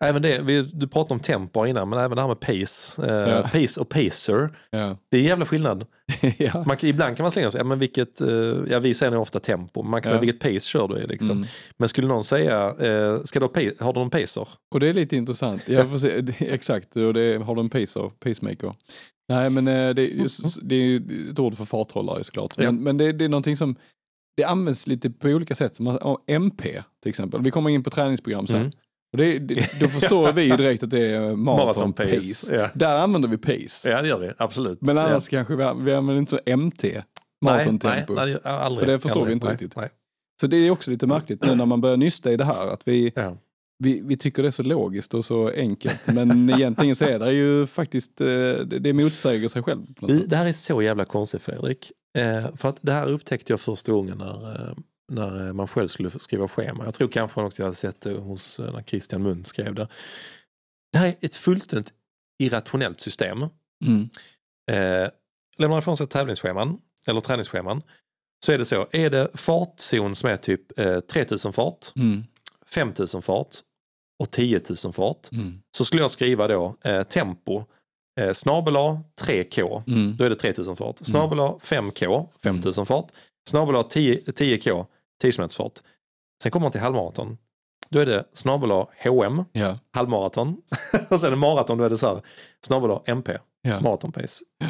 Även det, vi, du pratade om tempo innan, men även det här med pace. Eh, Ja. Pace och pacer. Ja. Det är en jävla skillnad. ja. Man, ibland kan man slänga sig, ja, men vilket, eh, ja, vi säger ofta tempo, man kan Ja. säga vilket pace kör du i. Liksom. Mm. Men skulle någon säga, eh, ska du ha, pace, har du någon pacer? Och det är lite intressant. Får se, exakt, och det har du en pacer, pacemaker. Nej men eh, det är, just, det är ett ord för farthållare såklart. Ja. Men, men det, det är någonting som, det används lite på olika sätt. Ja, MP till exempel. Vi kommer in på träningsprogram sen. Mm. Och det, det, då förstår vi direkt att det är maraton, pace. pace, ja. Där använder vi pace. Ja det gör vi, absolut. Men ja. annars kanske vi, vi använder inte så MT, maratontempo. nej, nej, aldrig, För det förstår aldrig, vi inte nej, riktigt. Nej. Så det är också lite märkligt nu när man börjar nysta i det här. Att vi, Ja. vi, vi tycker det är så logiskt och så enkelt. Men egentligen så är det ju faktiskt, eh, det, motsäger sig själv. Det här är så jävla konstigt Fredrik. Eh, för att det här upptäckte jag första gången när, eh, när man själv skulle skriva schema. Jag tror kanske också jag hade sett det hos eh, när Christian Mund skrev det. Det här är ett fullständigt irrationellt system. Mm. Eh, lämnar ifrån sig tävlingsscheman eller träningsscheman så är det så. Är det fartzon som är typ eh, 3000 fart, Mm. 5000 fart och 10 000 fart Mm. så skulle jag skriva då eh, tempo eh, snabel A 3K. Mm. Då är det 3000 fart. Snabel A 5K, 5000 fart. Snabel A 10, 10K, 10 km fart. Sen kommer man till halvmaraton. Då är det snabel HM, Ja. halvmaraton. och sen är maraton, då är det så här, snabel MP, Ja. maratonpace. Ja.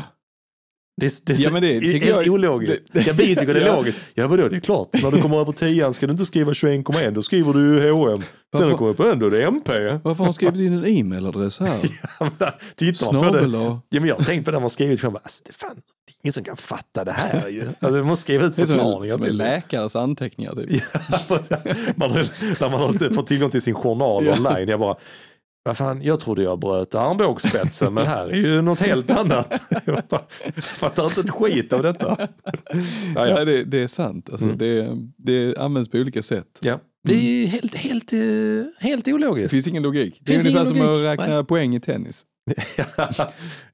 Det, det, Ja, men det är tycker jag- ologiskt. det- ja, vi tycker det är Ja. logiskt. Ja vadå, det är klart. När du kommer över 10 ska du inte skriva 21,1, då skriver du HM. Sen när du kommer upp på en, då är det MP. Varför har han skrivit in en e-mailadress här? Ja, men Tittar man på det. Ja, men jag har tänkt på det när man skrivit själv. Alltså, det, fan, det är ingen som kan fatta det här ju. Alltså, man måste skriva ut Det är som förklaringar som det. läkares anteckningar. Typ. man har, när man har inte fått tillgång till sin journal Ja. online. Jag bara, vad fan, jag trodde jag bröt armbågsspetsen men här är ju något helt annat. Jag fattar inte ett skit av detta. Ja, Ja, det, det är sant. Alltså, Mm. det, det används på olika sätt. Ja. Det är ju helt, helt, eh, helt Det ologiskt. finns ingen logik. Det är Finns ungefär som att räkna poäng i tennis.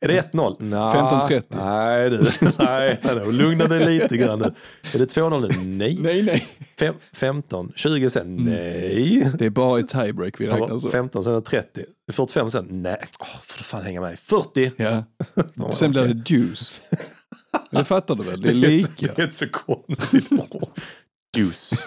Är det 1-0? Nej. 15-30. Nej, du. Nej, nej, lugna dig lite grann nu. Är det 2-0 nu? Nej. Nej, nej. Fem, 15, 20 sen? Nej. Det är bara i tiebreak vi räknar så. 15 sen är det 30. 45 sen? Nej. Får du fan hänga med. 40. Ja. Ja, Sen blir det juice. Det fattar du väl? Det är Det är, lika. det är ett så konstigt ord. Juice.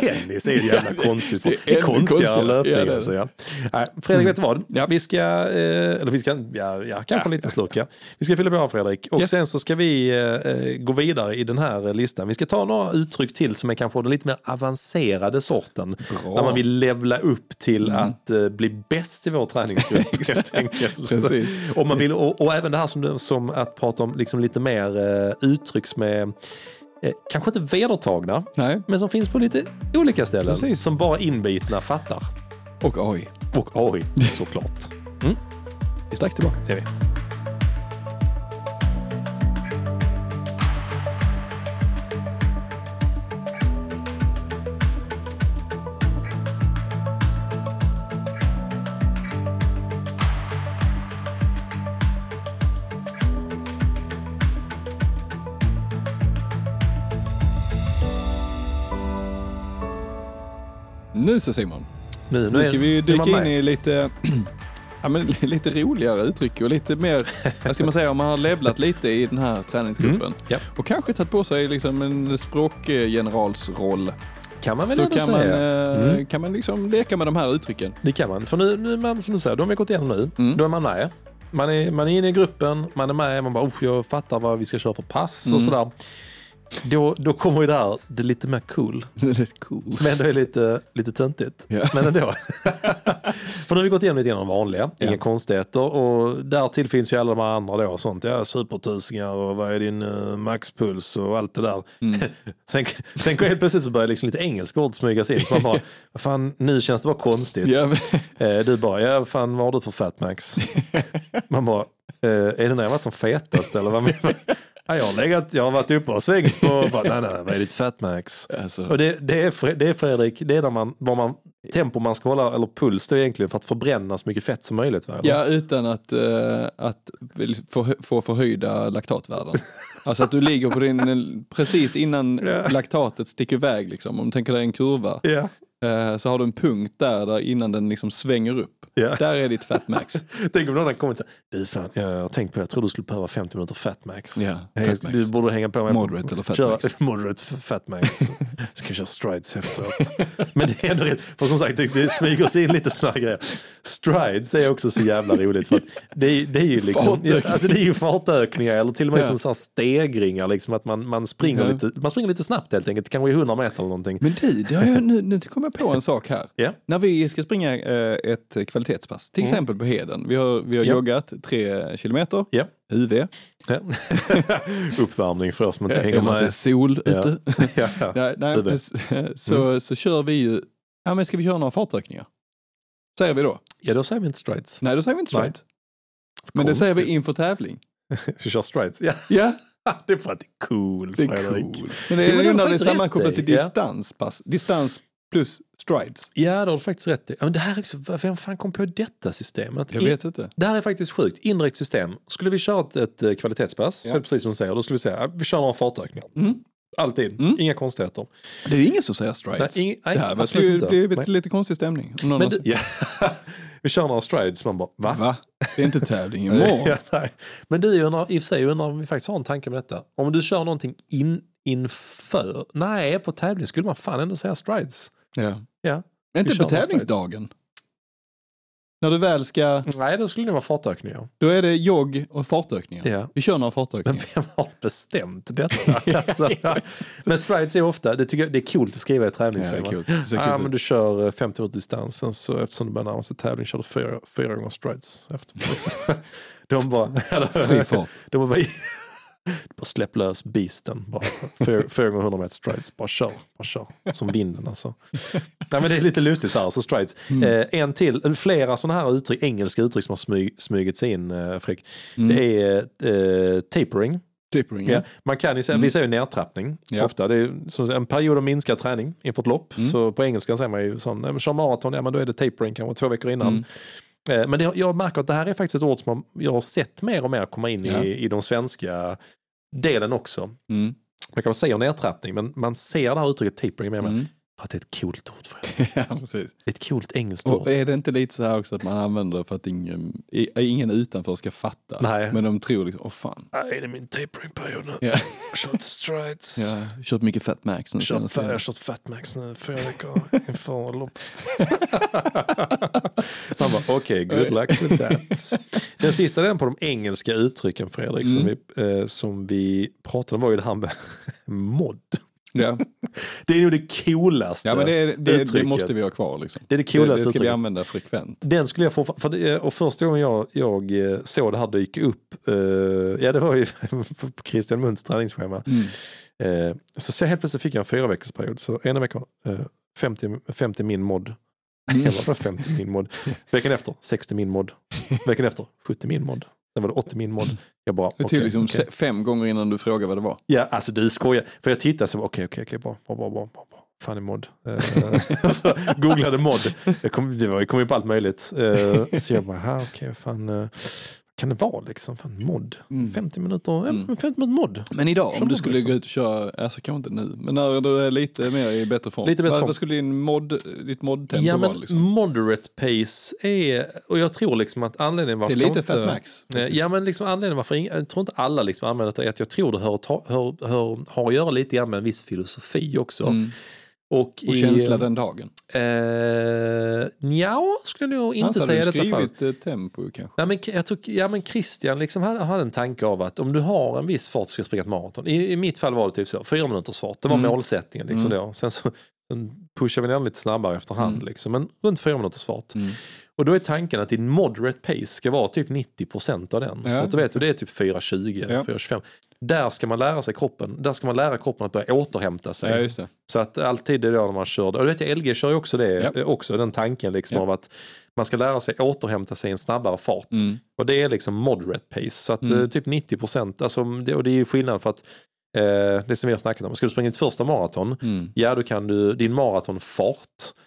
Tennis är ju jävla konstigt. Det är Det är ännu konstigare än konstigare. löpning. Ja, det är det. alltså, ja. Nej, Fredrik, vet du vad? Ja. Vi ska, eh, eller vi ska, ja, ja kanske en liten slurk. Ja. Vi ska fylla på Fredrik. Och Yes. sen så ska vi eh, gå vidare i den här listan. Vi ska ta några uttryck till som är kanske den lite mer avancerade sorten. Bra. När man vill levla upp till att eh, bli bäst i vår träningsgrupp helt enkelt. Precis. Och, man vill, och, och även det här som, som att prata om liksom lite mer eh, uttryck som är eh, kanske inte vedertagna, Nej, men som finns på lite olika ställen. Precis. Som bara inbitna fattar. och oj. Och oj, såklart. Vi är strax tillbaka. Det är vi. Nu så Simon, Nu, nu ska vi man dyka in i lite, ja, men lite roligare uttryck och lite mer, vad ska man säga, om man har levlat lite i den här träningsgruppen. Mm, ja. Och kanske tagit på sig liksom en språkgeneralsroll. Kan man väl Så kan man, säga. eh, Mm. kan man liksom leka med de här uttrycken. Det kan man. För nu, nu är man, som du säger, de har vi gått igenom nu. Mm. Då är man med. Man är, man är inne i gruppen, man är med, man bara, "Usch, jag fattar vad vi ska köra för pass Mm. och sådär. Då, då kommer ju det här, det lite mer cool. Är cool. Som ändå är lite, lite töntigt. Ja. Men ändå. För nu har vi gått igenom lite de vanliga, Ja. inga konstigheter. Och därtill finns ju alla de här andra då, sånt. Ja, supertusingar och vad är din uh, maxpuls och allt det där. Mm. Sen, sen helt plötsligt så börjar liksom lite engelska ord smygas in. Så man bara, vad fan, nu känns det bara konstigt. Men, Eh, du bara, ja fan vad har du för fatmax? Man bara, eh, är det när jag varit som fetast eller vad menar? Ja, jag, har legat, jag har varit uppe och svängt på, bara, nej nej, vad är ditt fatmax? alltså, Och det, det, är, det är Fredrik, det är där man, var man, tempo man ska hålla, eller puls är egentligen för att förbränna så mycket fett som möjligt. Va? ja, utan att, eh, att få, få förhöjda laktatvärden. Alltså att du ligger på din, precis innan Ja. laktatet sticker iväg, liksom. om du tänker dig en kurva, Ja. Eh, så har du en punkt där, där innan den liksom svänger upp. Ja. Där är ditt fat max. Tänk om någon hade kommit och sagt, du fan, jag har tänkt på det, jag tror du skulle behöva 50 minuter fatmax. Eh, fatmax. Du borde hänga på med Moderate eller fat Köra max. moderate fatmax. Ska jag köra strides efteråt. Men det är ändå rätt, för som sagt det, det smyger sig in lite sådana grejer. Strides är också så jävla roligt för det, är- det är ju liksom, alltså det är ju fartökningar eller till och med Ja. som så här stegringar liksom att man, man, springer Ja. lite, man springer lite snabbt helt enkelt, kanske i 100 meter eller någonting. Men du, det har jag, nu, nu kom jag på en sak här. Ja. När vi ska springa eh, ett kvalitetspass, till exempel på Heden. Vi har, vi har Mm. Ja. joggat tre kilometer, Ja. UV. Ja. Uppvärmning för oss som inte hänger det är med. sol Ja. ute. Ja, ja. nej, nej, UV. men s- så, så kör vi ju, ja men ska vi köra några fartökningar? Säger vi då? ja, då säger vi inte strides. Nej, då säger vi inte straight. Men det säger vi inför tävling. Ska köra strides? Ja, Ja, det är för att det är cool det är Fredrik. cool. Men det Ja, är men ju det är sammankopplat till ja. distanspass. Distans plus strides. Ja, det har du faktiskt rätt i. Ja, men det här är också, vem fan kom på detta systemet? Jag vet inte. Det här är faktiskt sjukt. Indirekt system. Skulle vi köra ett, ett eh, kvalitetspass, det precis som du säger, då skulle vi säga vi kör några fartökningar. Mm. Alltid. Mm. Inga konstigheter. Det är ingen som säger strides. Nej, ing- nej, det här inte. blivit Nej. lite konstig stämning. Men du, ja. Vi kör några strides, man bara va? Va? Det är inte tävling imorgon. Ja. Men du undrar, i och för sig undrar om vi faktiskt har en tanke med detta. Om du kör någonting in, inför, nej på tävling skulle man fan ändå säga strides. Ja. Ja. Inte på tävlingsdagen. När du väl ska, Nej, då skulle det vara fartökningar. då är det jogg och fartökningar. Ja. Vi kör några Men fartökningar. vem har bestämt detta? alltså, men strides är ofta, det, tycker jag, det är coolt att skriva i Ja, träningsschema. det är kul. Det ser Ja, men ut. du kör eh, 50 minuter distans, sen så eftersom det börjar närma sig tävling kör du fyra, fyra gånger strides. Efter. De bara... Fri fart. De bara, bara släpp lös beasten. Bara fyra, gånger 100 meter strides. Bara kör, bara kör. Som vinden alltså. Nej, men det är lite lustigt så här, så strides. Eh, en till, flera sådana här uttryck, engelska uttryck som har smyg, smugit sig in, eh, Fredrik. Det är eh, tapering. Tippering. Ja, man kan ju säga, Vi säger ju nedtrappning Ja. ofta. Det är som en period av minskad träning inför ett lopp. Så på engelska säger man ju sån, kör maraton, ja men då är det tapering kanske två veckor innan. Eh, Men det, jag märker att det här är faktiskt ett ord som jag har sett mer och mer komma in Ja. i, i de svenska delen också. Mm. Man kan väl säga nedtrappning, men man ser det här uttrycket tapering med mig. Mm. För att det är ett coolt ord. För ja, precis. ett coolt engelskt Och ord. är det inte lite så här också att man använder det för att ingen, ingen utanför ska fatta? Nej. Men de tror liksom, åh fan. Nej, det är min taperingperiod nu. Ja. Kört strides. Har kört mycket Fat Max nu. Kört, senaste jag har kört Fatmax nu fyra veckor inför loppet. Man bara, okej, good luck with that. Den sista den på de engelska uttrycken Fredrik som, Mm. vi, eh, som vi pratade om var ju det här med mod. Ja. Det är nog det coolaste ja, men det, det, det måste vi ha kvar liksom. Det är det Det, coolaste det ska vi uttrycket. använda frekvent. Den skulle jag få, för det, och första gången jag, jag eh, såg det här dyka upp, eh, ja det var ju på Christian Munts träningsschema. Mm. Eh, så, så helt plötsligt fick jag en fyra veckors period. Så ena veckan eh, 50, 50 min mod. Mm. Var 50 min mod. Veckan efter 60 min mod. Veckan efter 70 min mod. Sen var det 80 min mod. Jag bara, Det tog okej, liksom se- fem gånger innan du frågade vad det var. Ja, alltså du skojar. För jag tittade så, okej, okej, okej, bra, bra, bra, bra, bra. bra. Fan är mod. Eh, googlade mod. Jag kom, det var, jag kom in på allt möjligt. Eh, så jag bara, okej, fan. Kan det vara liksom? Fan, mod. Mm. 50 minuter, Mm. 50 minuter mod. Men idag Kör om du skulle liksom. gå ut och köra, alltså kanske inte nu, men när du är lite mer i bättre form. Lite bättre form. vad skulle din mod, ditt modtempo Ja, vara? men Liksom? moderate pace är, och jag tror liksom att anledningen Det varför är lite kanske Fat inte- Max. Eh, Ja men liksom anledningen varför, jag tror inte alla liksom använder det är att jag tror det hör, hör, hör, har att göra lite grann med en viss filosofi också. Mm. Och, Och i, känsla den dagen. Eh, nja, skulle jag nog inte hade säga i detta fall. skrivit eh, tempo kanske. Ja, men, jag tror, ja, men Christian liksom hade, hade en tanke av att om du har en viss fart så ska du springa ett maraton. I, I mitt fall var det typ så, fyra minuters fart. Det var Mm. målsättningen. Liksom Mm. då. Sen så sen pushar vi ner lite snabbare efterhand. Mm. Liksom, men runt fyra minuters fart. Mm. Och då är tanken att din moderate pace ska vara typ 90% av den. Ja. Så att du vet, och det är typ 4.20, Ja. 4.25. Där ska man lära sig kroppen, där ska man lära kroppen att börja återhämta sig. Ja. Så att alltid det då när man kör, och du vet jag, LG kör ju också det, Ja. också den tanken liksom av att man ska lära sig återhämta sig i en snabbare fart. Mm. Och det är liksom moderate pace. Så att Mm. eh, typ 90 procent, alltså, det, och det är ju skillnad för att eh, det som vi har snackat om, ska du springa ditt första maraton, Mm. ja då kan du, din maratonfart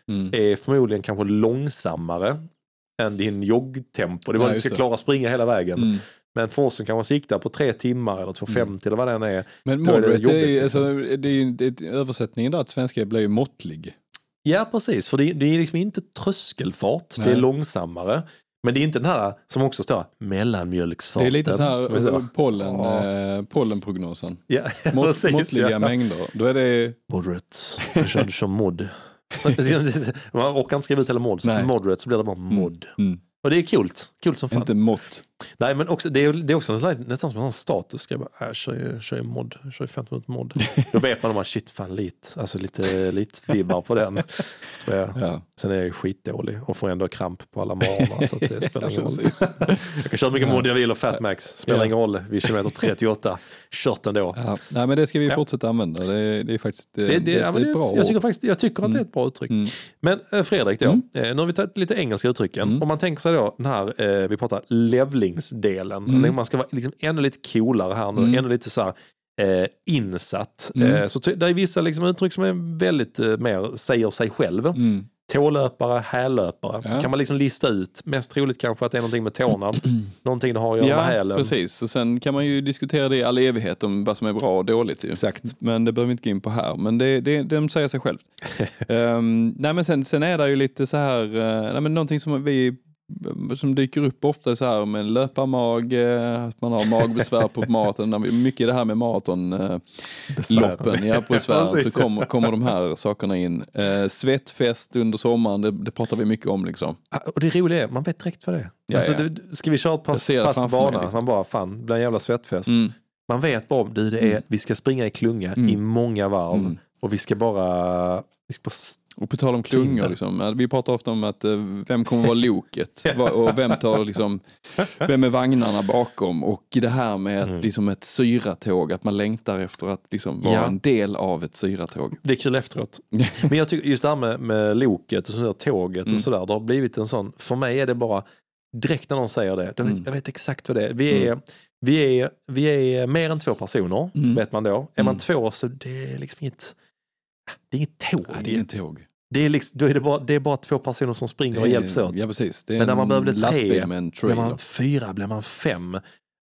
Mm. är förmodligen kanske långsammare än din joggtempo. Det Ja, var att du ska klara springa hela vägen. Mm. Men för oss som kanske siktar på tre timmar eller 2.50 eller vad det än är. Men Då är det moderate, är, liksom. alltså, det är det, översättningen där till svenska blir ju måttlig. Ja precis, för det, det är liksom inte tröskelfart, det är Nej. långsammare. Men det är inte den här som också står mellanmjölksfarten. Det är lite så som är här pollen, Ja. eh, pollenprognosen. Ja, Mått, precis. måttliga ja. mängder. Då är det Moderate. Jag kör, kör mod. Så, man orkar inte skriva ut hela mod. Så moderate så blir det bara mod. mm, Och det är kul. Kul som fan. inte mått. Nej men också, det, är, det är också nästan, nästan som en status. Ska jag bara, äh, kör kör mod. Kör ju 15 minuter mod. Då vet man om man shit fan lite. Alltså lite, lite vibbar på den. Så jag, Ja. sen är jag ju skitdålig och får ändå kramp på alla morgnar. Så att det spelar ingen roll. Jag kan köra mycket Ja. mod jag vill och Fat Max. Spelar Ja. ingen roll vid kilometer 38. Kört ändå. Ja. Nej men det ska vi fortsätta använda. Det är, det är faktiskt det, Det, det, det, är ett bra jag, tycker faktiskt, jag tycker att det är ett bra uttryck. Mm. Men eh, Fredrik, då, Mm. eh, nu har vi tagit lite engelska uttrycken. Mm. Om man tänker sig då den här, eh, vi pratar levlingsdelen. Mm. Man ska vara liksom ännu lite coolare här nu, Mm. ännu lite så här eh, insatt. Mm. Eh, så det är vissa liksom uttryck som är väldigt eh, mer säger sig själv. Mm. Tålöpare, hällöpare. Ja. Kan man liksom lista ut. Mest troligt kanske att det är någonting med tårna. någonting det har att göra med Ja, hälen. precis. Och sen kan man ju diskutera det i all evighet om vad som är bra och dåligt. Ju. Exakt. Men det behöver vi inte gå in på här. Men det, det, de säger sig självt. um, nej, men sen, sen är det ju lite så här, uh, nej, men någonting som vi som dyker upp ofta så här med en löparmag, eh, att man har magbesvär på maraton. Vi- Mycket det här med maratonloppen, Besvären. ja, på Precis. så kommer, kommer de här sakerna in. Eh, svettfest under sommaren, det, det pratar vi mycket om liksom. Och det roliga är, man vet direkt vad det är. Ja, alltså, ja. Du, ska vi köra ett pass, pass på banan? liksom. Man bara, fan, det blir en jävla svettfest. Mm. Man vet bara om, du, det är, Mm. vi ska springa i klunga Mm. i många varv. Mm. Och vi ska bara... Vi ska bara Och på tal om klungor, liksom, vi pratar ofta om att eh, vem kommer vara loket och vem tar liksom, vem är vagnarna bakom och det här med Mm. liksom ett syratåg, att man längtar efter att liksom, vara Ja. en del av ett syratåg. det är kul efteråt. Men jag tycker just det här med, med loket och sådär, tåget Mm. och sådär. Det har blivit en sån, för mig är det bara, direkt när någon säger det, jag vet, Mm. jag vet exakt vad det är. Vi är, vi är, vi är mer än två personer, Mm. vet man då. Är man Mm. två så det är liksom inget, det är inget tåg. Ja, det är inget tåg. Det är, liksom, då är det, bara, det är bara två personer som springer och hjälps åt. Ja, precis. Det är Men när man börjar bli tre, Blir man fyra, blir man fem.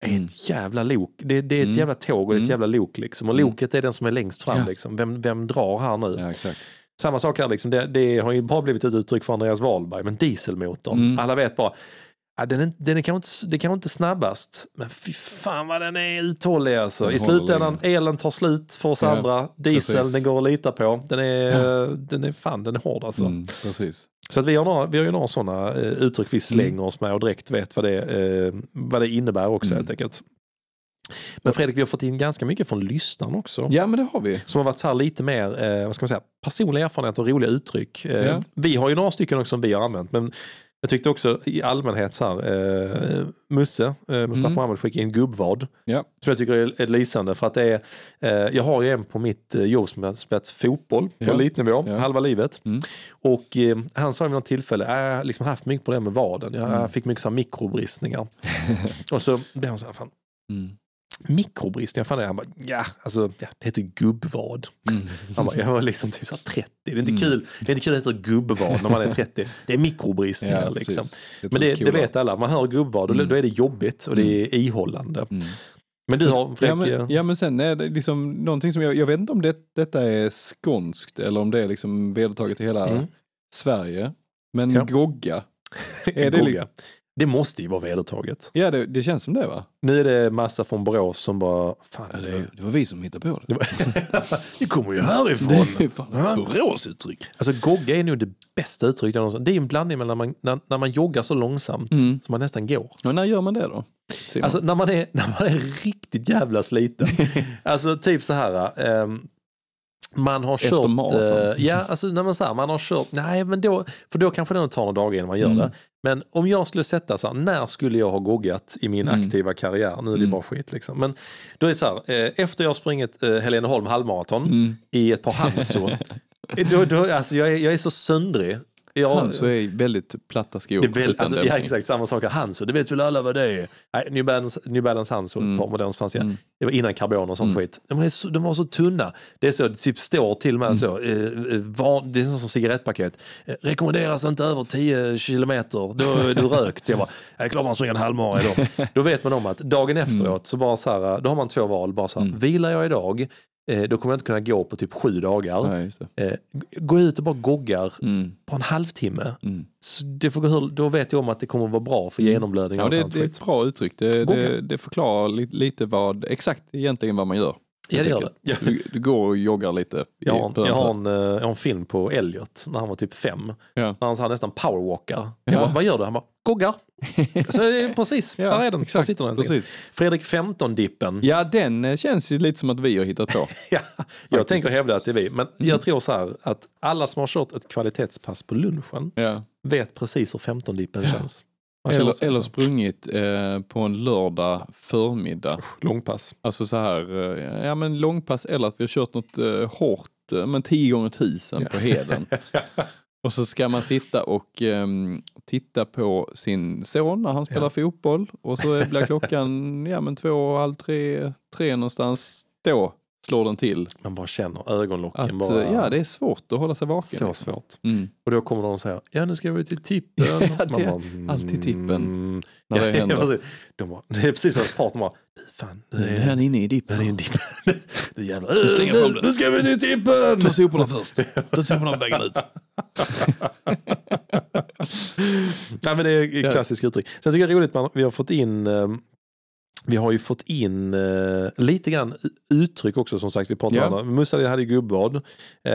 är Mm. ett jävla lok. Det, det är ett Mm. jävla tåg och är ett Mm. jävla lok. Liksom. Och Mm. loket är den som är längst fram. Ja. Liksom. Vem, vem drar här nu? Ja, exakt. Samma sak här, liksom. det, det har ju bara blivit ett uttryck för Andreas Wahlberg, men dieselmotorn. Mm. Alla vet bara, ja, den är, den är kanske inte, det kanske inte snabbast, men fy fan vad den är uthållig alltså. Den I slutändan, elen tar slut för oss Ja, andra. Diesel, precis. den går att lita på. Den är, den är fan, den är hård alltså. Mm, precis. Så att vi, har några, vi har ju några sådana eh, uttryck vi slänger Mm. oss med och direkt vet vad det, eh, vad det innebär också Mm. helt enkelt. Men Fredrik, vi har fått in ganska mycket från lyssnaren också. Ja, men det har vi. Som har varit så här lite mer, eh, vad ska man säga, personliga erfarenheter och roliga uttryck. Eh, Ja. Vi har ju några stycken också som vi har använt, men jag tyckte också i allmänhet så här, eh, Musse, eh, Mustafa Mm. Mohamed skickade in gubbvad. Ja. Som jag tycker är, är lysande för att det är, eh, jag har ju en på mitt eh, jobb som har spelat fotboll på Ja. elitnivå, Ja. halva livet. Mm. Och eh, han sa vid något tillfälle, "Äh, jag har liksom haft mycket problem med vaden, jag Mm. fick mycket så här mikrobristningar. och så blev han så här, fan, Mm. Mikrobristningar. Fan, han bara, ja, alltså, ja, det heter gubbvad. Mm. Han bara, jag var liksom typ så här 30. Det är inte kul Det är inte kul att det heter gubbvad när man är 30. Det är mikrobristningar Ja, liksom. Jag Men det, det vet alla. Man hör gubbvad och Mm. då är det jobbigt och det är ihållande. Mm. Men du har, Fredrik, Ja men, ja men sen är det liksom någonting som jag, jag vet inte om det, detta är skånskt eller om det är liksom vedertaget i hela Mm. Sverige. Men Ja. gogga, är det Gogga. Det måste ju vara vedertaget. ja det, det känns som det va? Nu är det massa från Borås som bara, fan Ja, det, det, det var vi som hittade på det. det kommer ju härifrån. Det är fan Ja. Boråsuttryck. Alltså gogga är nog det bästa uttrycket. Det är en blandning mellan när man, när, när man joggar så långsamt Mm. som man nästan går. Och när gör man det då? Simon? Alltså när man är, när man är riktigt jävla sliten. alltså typ så här. ehm, man har Efter kört... maraton. eh, ja, alltså när man, här, man har kört... Nej, men då, för då kanske det tar några dagar innan man gör Mm. det. Men om jag skulle sätta så här, när skulle jag ha goggat i min Mm. aktiva karriär? Nu är det Mm. bara skit liksom. Men då är det så här, eh, efter jag har sprungit eh, Heleneholm halvmaraton Mm. i ett par Hanso. då, då, alltså jag, är, jag är så söndrig. Jag, Han så är väldigt platta skor. det är väl, alltså, ja, exakt samma sak. Hanso, det vet väl alla vad det är. Nej, New Balance, New Balance Hanso, Mm. ett par modeller fanns. Ja. Mm. Det var innan karbon och sånt Mm. skit. De, så, de var så tunna. Det är så, det typ står till och med Mm. så. Eh, eh, van, det är som cigarettpaket. Eh, rekommenderas inte över 10 kilometer. Då är du rökt. Så jag bara, är klart man springer en halvmara idag. Då vet man om att dagen Mm. efteråt så bara så här, då har man två val. Bara så här, vilar jag idag, då kommer jag inte kunna gå på typ sju dagar. Ja, just det. Eh, gå ut och bara goggar Mm. på en halvtimme. Mm. Det får gå, då vet jag om att det kommer vara bra för genomblödning och Ja, det, det är ett bra uttryck. Det, det, det förklarar lite, vad, exakt egentligen vad man gör. Ja, det gör det. Du, du går och joggar lite. Jag har, jag, har en, eh, jag har en film på Elliot när han var typ fem. Ja. När han här nästan powerwalkar. Jag Ja. bara, vad gör du? Han bara, goggar. Så precis, Ja, där är den. Exakt, sitter den. Precis. Fredrik 15-dippen. Ja, den eh, känns ju lite som att vi har hittat på. Ja, jag tänker hävda att det är vi. Men jag tror så här att alla som har kört ett kvalitetspass på lunchen Ja. vet precis hur 15-dippen känns. Man känner Eller, eller sprungit eh, på en lördag förmiddag. Långpass. Alltså så här, eh, ja men långpass eller att vi har kört något eh, hårt, eh, men 10 gånger 1000 på heden. och så ska man sitta och ehm, titta på sin son när han spelar Ja. fotboll och så blir klockan, ja men två, halv tre, tre någonstans. Då slår den till. Man bara känner ögonlocken Att, bara. ja det är svårt att hålla sig vaken. så liksom. svårt. Mm. Och då kommer någon och säger, ja nu ska vi till tippen. Ja, det Man bara, alltid tippen mm. När det ja, händer. precis. De bara, det är precis som ett par, de bara, "Du, fan, nu är han inne i är dippen. det en dipp. Nu jävlar, Nu slänger nu, nu ska vi till tippen! Ta soporna först. Ta soporna på vägen ut. Nej men det är Ja. ett klassiskt uttryck. Sen tycker jag det är roligt att vi har fått in eh, vi har ju fått in eh, lite grann uttryck också som sagt. Vi pratade Ja. om. Musa hade gubbvad. Eh,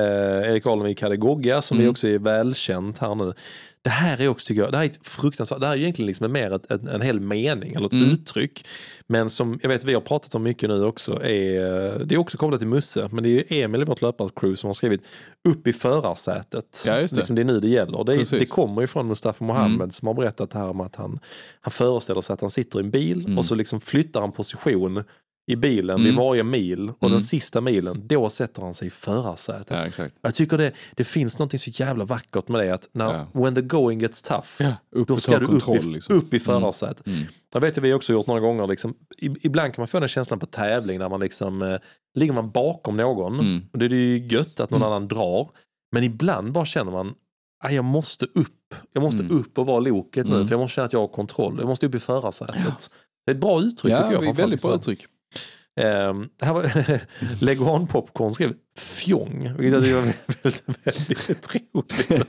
Erik Almvik hade gogga som Mm. vi också är välkänt här nu. Det här är också, det här är ett fruktansvärt, det här är egentligen liksom mer ett, ett, en hel mening eller ett Mm. uttryck. Men som jag vet vi har pratat om mycket nu också, är, det är också kopplat till Musse, men det är Emil i vårt löparcrew som har skrivit upp i förarsätet. Ja, just det. Liksom det är nu det gäller. Det, är, det kommer ju från Mustafa Mohamed Mm. som har berättat här om att han, han föreställer sig att han sitter i en bil Mm. och så liksom flyttar han position i bilen Mm. vid varje mil och Mm. den sista milen, då sätter han sig i förarsätet. Ja, exakt. Jag tycker det, det finns något så jävla vackert med det att när, Ja. when the going gets tough, Ja, upp då ska du upp i, liksom. upp i förarsätet. Mm. Jag vet att vi också gjort några gånger, liksom, ibland kan man få den känslan på tävling när man liksom, eh, ligger man bakom någon, Mm. och det är ju gött att någon annan drar, men ibland bara känner man, "Aj, jag måste upp, jag måste Mm. upp och vara loket nu, Mm. för jag måste känna att jag har kontroll, jag måste upp i förarsätet. Det är ett bra uttryck Ja, tycker jag. det är framförallt, väldigt bra uttryck. Um, här var Leguan Popcorn skrev fjong, vilket jag tycker var väldigt, väldigt roligt.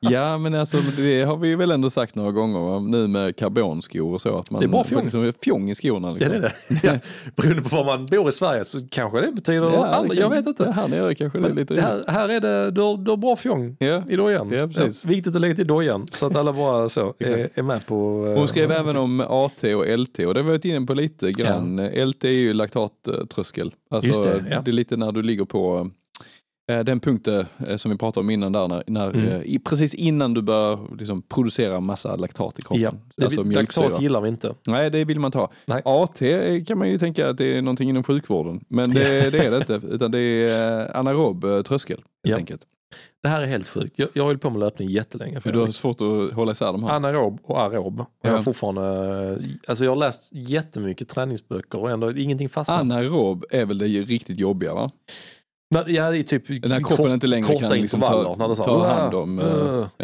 Ja, men alltså det har vi väl ändå sagt några gånger va? nu med karbonskor och så. Att man Det är bra fjong. har fjong i skorna. Ja, Liksom. det är det. Ja, beroende på var man bor i Sverige så kanske det betyder Ja, andra, jag vet inte. Här nere kanske det är lite det här, här är det, du har, du har bra fjong Ja. i dojan. Ja, precis. viktigt att lägga till dojan så att alla bara så är, är med på... eh, Hon skrev även om AT och LT och det har vi varit inne på lite grann. LT är ju laktattröskel. Alltså, Just det, ja. det är lite när du ligger på eh, den punkten eh, som vi pratade om innan där, när, när, Mm. eh, i, precis innan du börjar liksom, producera massa laktat i kroppen. Ja, det, alltså laktat gillar vi inte. Nej, det vill man inte ha. Nej. AT kan man ju tänka att det är någonting inom sjukvården, men det, det är det inte, utan det är anaerob tröskel helt Ja. enkelt. Det här är helt sjukt. Jag, jag har hållit på med löpning jättelänge. För du har svårt att hålla isär de här. Anaerob och aerob. Och jag, Ja. har fortfarande, alltså jag har läst jättemycket träningsböcker och ändå ingenting fastnar. Anaerob är väl det riktigt jobbiga va? Men, ja, det är typ Den här kroppen kort- inte längre kan liksom ta, när ta "Ah, hand om, ah."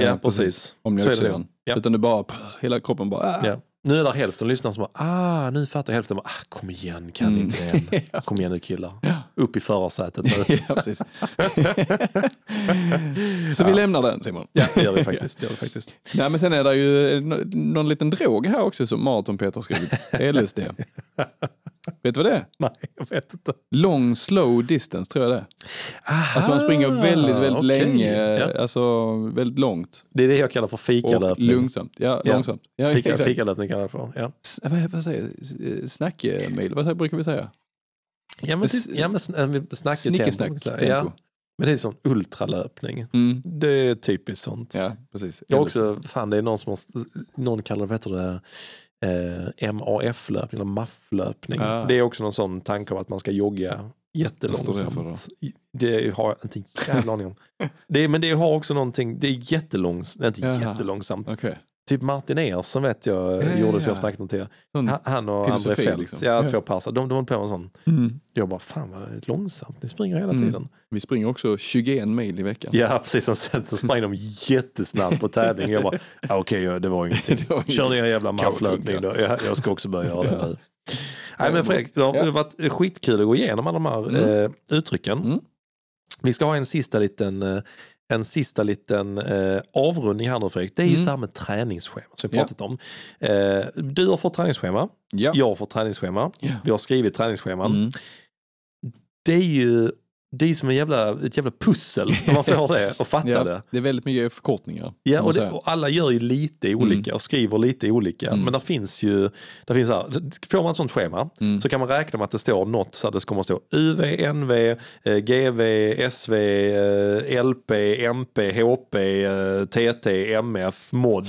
eh, ja, precis. om är det mjölksyran. Ja. Utan det bara, hela kroppen bara, ah. Ja. Nu är det hälften lyssnare som bara, ah, nu fattar jag hälften. Bara, ah, kom igen, kan Mm. inte än? Kom igen nu killar. Upp i förarsätet nu. ja, precis. Så vi lämnar den Simon. Ja, det gör vi faktiskt. Det gör vi faktiskt. Nej, men sen är det ju nå- någon liten drog här också som Maraton Peter har skrivit. LSD. Vet du vad det är? Nej, jag vet inte. Long slow distance tror jag det är. Aha, Alltså man springer väldigt, väldigt okej. länge, Ja. alltså väldigt långt. Det är det jag kallar för Och fikalöpning. långsamt. Ja, Ja. långsamt. Ja, Fika, exakt. fikalöpning kallar jag för. Ja. S- Vad, vad säger jag? Snackemil? Vad säger- brukar vi säga? Ja men, typ, ja, men sn- snacket Snickesnack. tempo. tempo. Ja, men det är sån ultralöpning. Mm. Det är typiskt sånt. Ja, precis. Jag också, fan det är någon som har, någon kallar det, vad heter det, eh, MAF-löpning, eller MAF-löpning. Ah. Det är också någon sån tanke om att man ska jogga jättelångsamt. det har jag inte en jävla aning om. Det, men det har också någonting, det är jättelångsamt, inte Jaha. jättelångsamt. Okej. Typ Martin Ersson vet jag Ja, gjorde ja, så jag ja. snackat om till. Sån- Han- och André Fält, liksom. ja, två passar. De, de höll på med en sån. Mm. Jag bara, fan vad långsamt, ni springer hela Mm. tiden. Vi springer också 21 mil i veckan. Ja, precis. Sen, sen så sprang de jättesnabbt på tävling. Jag bara, ah, okej, ja, det var ingenting. Kör ner jävla Kanske mafflöpning då. Jag, jag ska också börja göra det nu. Nej men Fredrik, det har Ja. varit skitkul att gå igenom alla de här Mm. eh, uttrycken. Mm. Vi ska ha en sista liten, eh, en sista liten eh, avrundning här nu Fredrik. Det är just Mm. det här med träningsschema som vi pratat om. Eh, du har fått träningsschema, Ja. jag har fått träningsschema. Ja. Vi har skrivit träningsscheman. Mm. Det är ju det är som en jävla, ett jävla pussel när man får det och fattar Ja. det. Det är väldigt mycket förkortningar. Ja, och, det, och alla gör ju lite olika och skriver lite olika. Mm. Men där finns ju, där finns här, får man ett sånt schema Mm. så kan man räkna med att det står något så att det kommer att stå UV, NV, eh, GV, SV, eh, LP, MP, HP, eh, TT, MF, MOD.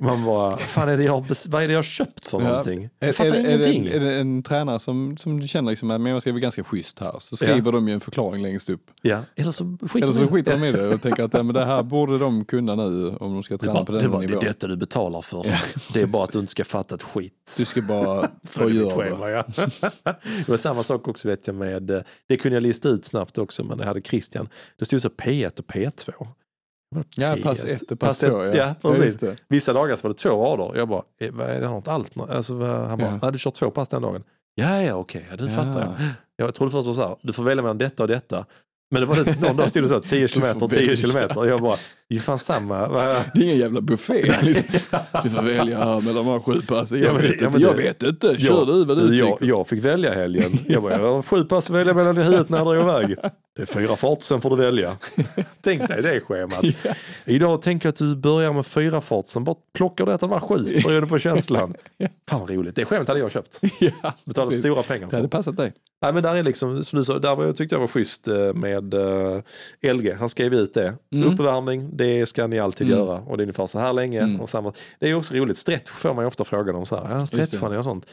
Man bara, fan är det jag, vad är det jag har köpt för Ja. någonting? Jag fattar är, ingenting. Är det, är det en tränare som, som du känner liksom, att men jag ska vara ganska schysst här, så skriver de ju en förklaring längst upp. ja. Eller så skiter Eller så skiter de i det och tänker att ja, men det här borde de kunna nu om de ska det. träna Bara, på det, den bara, det är nivån. detta du betalar för. det är bara att du inte ska fatta ett skit. Du ska bara få göra det. ja. det var samma sak också vet jag med, eh, det kunde jag lista ut snabbt också men det hade Christian. Det stod så P1 och P2. Vad Ja, P1? pass ett och pass Pass två. ett, ja, Ja, precis. det. Vissa dagar så var det två rader. Jag bara, eh, är det något allt? Alltså, han bara, Ja. ja. du kör två pass den dagen. Ja, ja, okej, ja, du fattar jag. Ja. Jag trodde först så här, du får välja mellan detta och detta. Men det var det, någon dag stod det så, 10 kilometer, 10 välja. kilometer. Jag bara, det är fan samma. Det är ingen jävla buffé. Liksom. Du får välja här mellan de här sju passen. Jag, Ja, vet, ja, inte, jag det- vet inte. Kör Ja, du vad du jag, tycker. jag fick välja helgen. Jag bara, jag har sju pass att välja mellan i huvudet när jag drar iväg. Det är fyra fart, sen får du välja. Tänk dig det schemat. Idag tänker jag att du börjar med fyra fart, sen bara plockar du ett av de här sju beroende på känslan. Fan vad roligt. Det schemat hade jag köpt. Ja, Betalat precis. stora pengar Det för. hade passat dig. Nej, men där är liksom, som du sa, där var, jag tyckte jag var schysst eh, med uh, LG. Han skrev ut det. Mm. Uppvärmning, det ska ni alltid Mm. göra. Och det är ungefär så här länge. Mm. Och samma. Det är också roligt. Stretch får man ju ofta frågan om. Så här, ja, stretchar ni och sånt.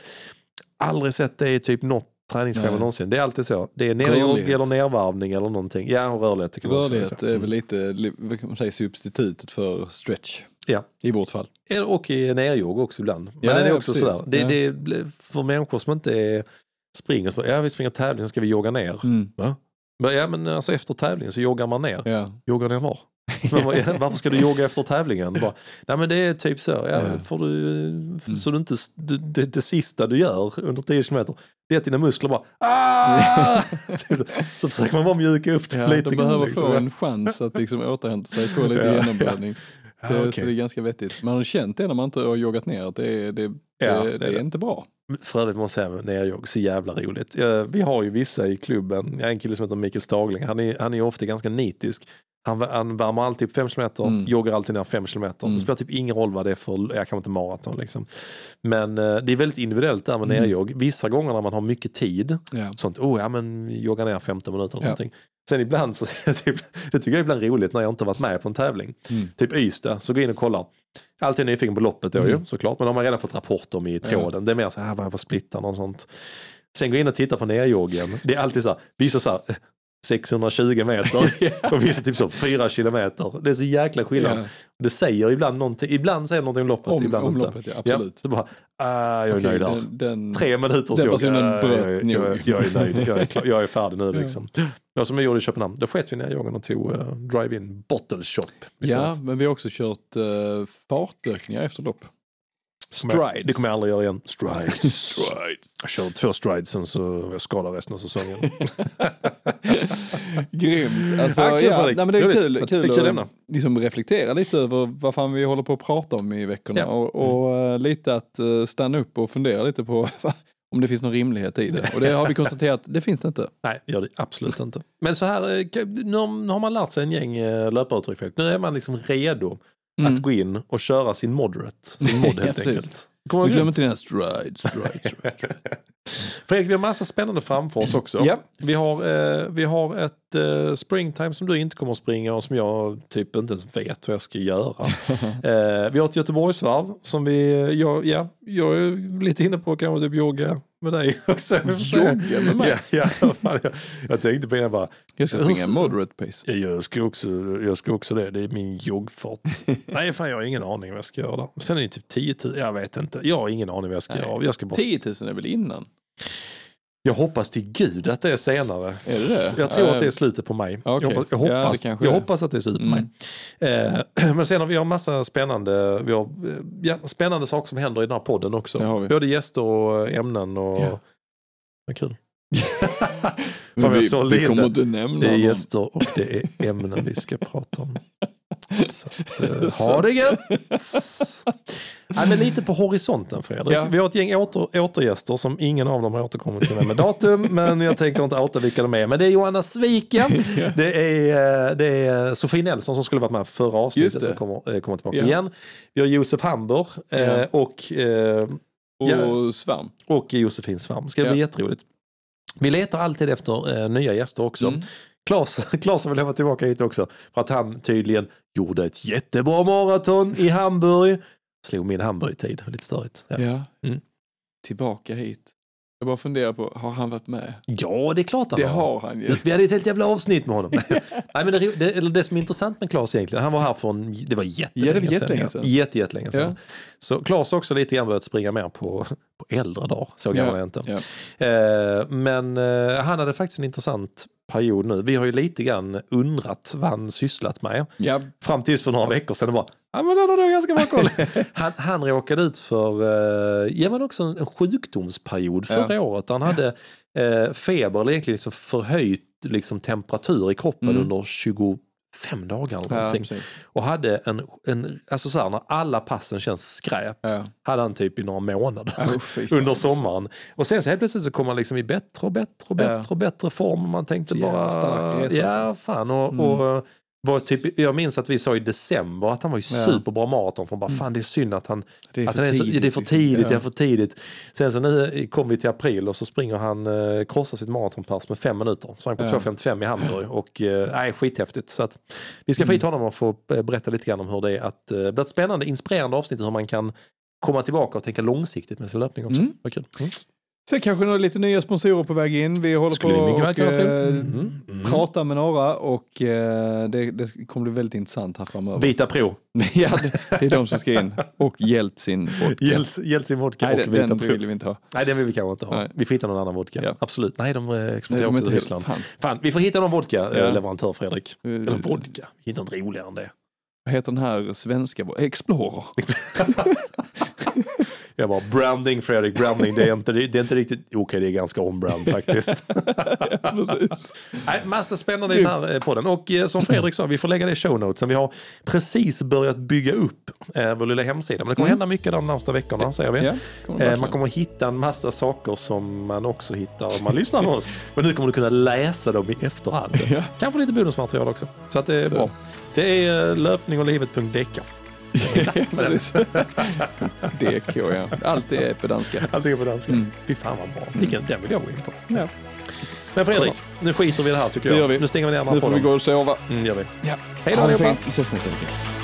Aldrig sett det i typ något träningsschema Nej. någonsin. Det är alltid så. Det är nerjogg Rörlighet. eller nervarvning eller någonting. Ja, och rörlighet tycker jag också. är. Rörlighet är väl lite li- vad kan man säga, substitutet för stretch. Ja. I vårt fall. Mm. Och i nerjogg också ibland. Men Ja, det är också precis. sådär. Det, Ja. det för människor som inte är, springer, så ja vi springer tävling, sen ska vi jogga ner. Mm. Men, ja men alltså efter tävlingen så joggar man ner. Ja. Joggar ner var? Man bara, varför ska du jogga efter tävlingen? Bara, Nej men det är typ så. Ja, Ja. Får du, Så du inte, du, det, det sista du gör under 10 kilometer det är att dina muskler bara ah! Typ så, så försöker man bara mjuka upp det Ja, lite de behöver liksom. få en chans att liksom återhämta sig, få lite Ja, genomblödning. Ja, Det, okej. Så det är ganska vettigt. Man har känt det när man inte har joggat ner, att det, det, Ja, det, det är inte bra. För övrigt måste jag säga, nerjogg, så jävla roligt. Vi har ju vissa i klubben, jag en kille som heter Mikael Stagling, han är, han är ofta ganska nitisk. Han, han värmer alltid upp 5 km, Mm. joggar alltid ner 5 km. Mm. Det spelar typ ingen roll vad det är för, jag kanske inte maraton liksom. Men eh, det är väldigt individuellt där med Mm. nerjogg. Vissa gånger när man har mycket tid, Ja. sånt, oh ja men jogga ner 15 minuter eller Ja. någonting. Sen ibland så, typ, det tycker jag är ibland roligt när jag inte varit med på en tävling. Mm. Typ Ystad, så gå in och kolla. Alltid nyfiken på loppet då Mm. ju såklart, men de har redan fått rapport om i tråden. Det är mer så här, vad jag får splitta och sånt. Sen gå in och titta på nerjoggen. Det är alltid så här, vissa så här, 620 meter och vissa typ så 4 kilometer. Det är så jäkla skillnad. Ja. Det säger ibland någonting, ibland säger någonting om loppet, Om- ibland om inte. loppet, ja, absolut. så bara, ah, jag är Okej, nöjd där. den, den, Tre minuter Den så, personen ah, bröt jag, jag, jag är nöjd, jag är, klar, jag är färdig nu liksom. Ja, som jag gjorde i Köpenhamn, då sket vi ner gången och tog uh, drive-in bottle shop. ja, istället. men vi har också kört uh, fartökningar efter lopp. Strides. Det kommer jag aldrig göra igen. Strides. Strides. Jag körde två strides sen så jag skadad resten av säsongen. Grymt. Alltså, Ja, kul, ja, nej, men det är Roligt. kul, kul, kul att ämne. liksom reflektera lite över vad fan vi håller på att prata om i veckorna. Ja. Och, och eh, lite att eh, stanna upp och fundera lite på om det finns någon rimlighet i det. Och det har vi konstaterat, det finns det inte. Nej, det gör det absolut inte. Men så här, eh, nu har man lärt sig en gäng löparuttryck. Nu är man liksom redo Mm. att gå in och köra sin moderate. Sin mod Ja, helt precis. enkelt. Kommer Vi glömmer inte dina strides. strides, strides. Fredrik, vi har massa spännande framför oss också. Ja. Vi, har, eh, vi har ett eh, springtime som du inte kommer att springa och som jag typ inte ens vet vad jag ska göra. eh, vi har ett Göteborgsvarv som vi, jag, ja, jag är lite inne på kanske typ jogga med dig också. Jogga med mig? Ja, ja, fan, jag, jag tänkte på det bara, Jag ska springa moderate pace. Ja, Jag ska, också, jag ska också det, det är min joggfart. Nej fan jag har ingen aning vad jag ska göra. Sen är det typ 10 000, jag vet inte. Jag har ingen aning vad jag ska Nej. göra. Jag, ska bara, 10 000 är väl innan? Jag hoppas till gud att det är senare. Är det det? Jag tror Eh, att det är slutet på maj. okej. Jag hoppas, jag, Ja, hoppas, kanske jag hoppas att det är slutet på Mm. maj. Eh, men sen har vi har massa spännande, vi har, eh, ja, spännande saker som händer i den här podden också. Det har vi. Både gäster och ämnen. Och, Ja. Vad kul. Fan, vi, vi kommer inte nämna Det är någon. gäster och det är ämnen vi ska prata om. Så att, eh, ha det gött! Nej, men lite på horisonten Fredrik. Ja. Vi har ett gäng åter, återgäster som ingen av dem har återkommit till med datum. men jag tänker inte outa vilka de är. Men det är Johanna Sviken. Det är, eh, det är Sofie Nelson som skulle varit med förra avsnittet det. som kommer, eh, kommer tillbaka Ja. igen. Vi har Josef Hamber Ja. och, Och Ja. svamp. och Josefin Svam. Ska bli Ja. jätteroligt. Vi letar alltid efter eh, nya gäster också. Mm. Klas, Klas vill lämna tillbaka hit också. För att han tydligen gjorde ett jättebra maraton i Hamburg. Slog min Hamburg-tid, lite störigt. Ja. Ja. Mm. Tillbaka hit. Jag bara funderar på, har han varit med? ja, det är klart han Det har han ju. Vi hade ett helt jävla avsnitt med honom. Nej, men det, det, det som är intressant med Klas egentligen, han var här för en, det var jättelänge, Ja, det var jättelänge sedan. Jätte, jättelänge sedan. Ja. Så har också lite grann börjat springa mer på, på äldre dagar, så gammal är jag inte. Ja. Eh, men eh, han hade faktiskt en intressant period nu. Vi har ju lite grann undrat vad han sysslat med. Ja. Fram tills för några veckor sedan bara, ja men har du ganska bra koll. han, han råkade ut för, eh, ja men också en, sjukdomsperiod förra året. Han hade eh, feber, eller egentligen liksom förhöjt liksom, temperatur i kroppen Mm. under 25 dagar eller Ja, någonting. precis. och hade en, en, alltså så här, när alla passen känns skräp, Ja. hade han typ i några månader Oh, under alltså. sommaren. Och sen så helt plötsligt så kom han liksom i bättre och bättre och bättre Ja. och bättre form. Man tänkte jävla bara, stark resa, ja alltså. fan. Och, Mm. och var typ, jag minns att vi sa i december att han var ju Ja. Mm. superbra maraton. För bara, fan det är synd att han, Det är att han är så, tidigt, det är för liksom. tidigt, Ja. det är för tidigt. Sen så nu kom vi till april och så springer han, eh, krossar sitt maratonpass med fem minuter. Sprang på Ja. 2.55 i Hamburg och eh, nej, skithäftigt. Så att, vi ska få Mm. hit honom och få eh, berätta lite grann om hur det är att, eh, det blir ett spännande, inspirerande avsnitt hur man kan komma tillbaka och tänka långsiktigt med sin löpning också. Mm. Vad kul. Mm. Sen kanske några lite nya sponsorer på väg in. Vi håller Skulle på och eh, Mm, mm. prata med några och eh, det, det kommer bli väldigt intressant här framöver. Vita Pro, ja, det, det är de som ska in. Och Jeltsin vodka. Jeltsin Jeltsin vodka Nej, och den, Vita den Pro. vill vi inte ha. Nej, den vill vi kanske inte ha. Nej. Vi får hitta någon annan vodka. Ja. Absolut. Nej, de eh, Nej, exporterar de också till Ryssland. Fan. Fan, vi får hitta någon vodka, Ja. eh, leverantör Fredrik. Eller vodka. Vi hittar något roligare än det. Vad heter den här svenska? Explorer. Jag bara, branding Fredrik, branding. Det är inte, det är inte riktigt, okej det är ganska on-brand faktiskt. Precis. Nej, massa spännande i den här eh, podden. Och eh, som Fredrik sa, vi får lägga det i show notesen. Vi har precis börjat bygga upp eh, vår lilla hemsida. Men det kommer hända mycket de närmsta veckorna, säger vi. Ja, kommer Eh, man kommer att hitta en massa saker som man också hittar om man lyssnar på oss. Men nu kommer du kunna läsa dem i efterhand. Ja. Kanske lite bonusmaterial också. Så att det är Så. bra. Det är löpningochlivet.dk. Precis. DK, ja. Allt är på danska. Allting är på danska. Mm. Fy fan vad bra. Vilken, den vill jag gå in på. Ja. Men Fredrik, nu skiter vi i det här tycker jag. Nu stänger vi ner den här Nu får vi gå och sova. Mm, gör vi. Ja. Hej då allihopa. Vi ses nästa vecka.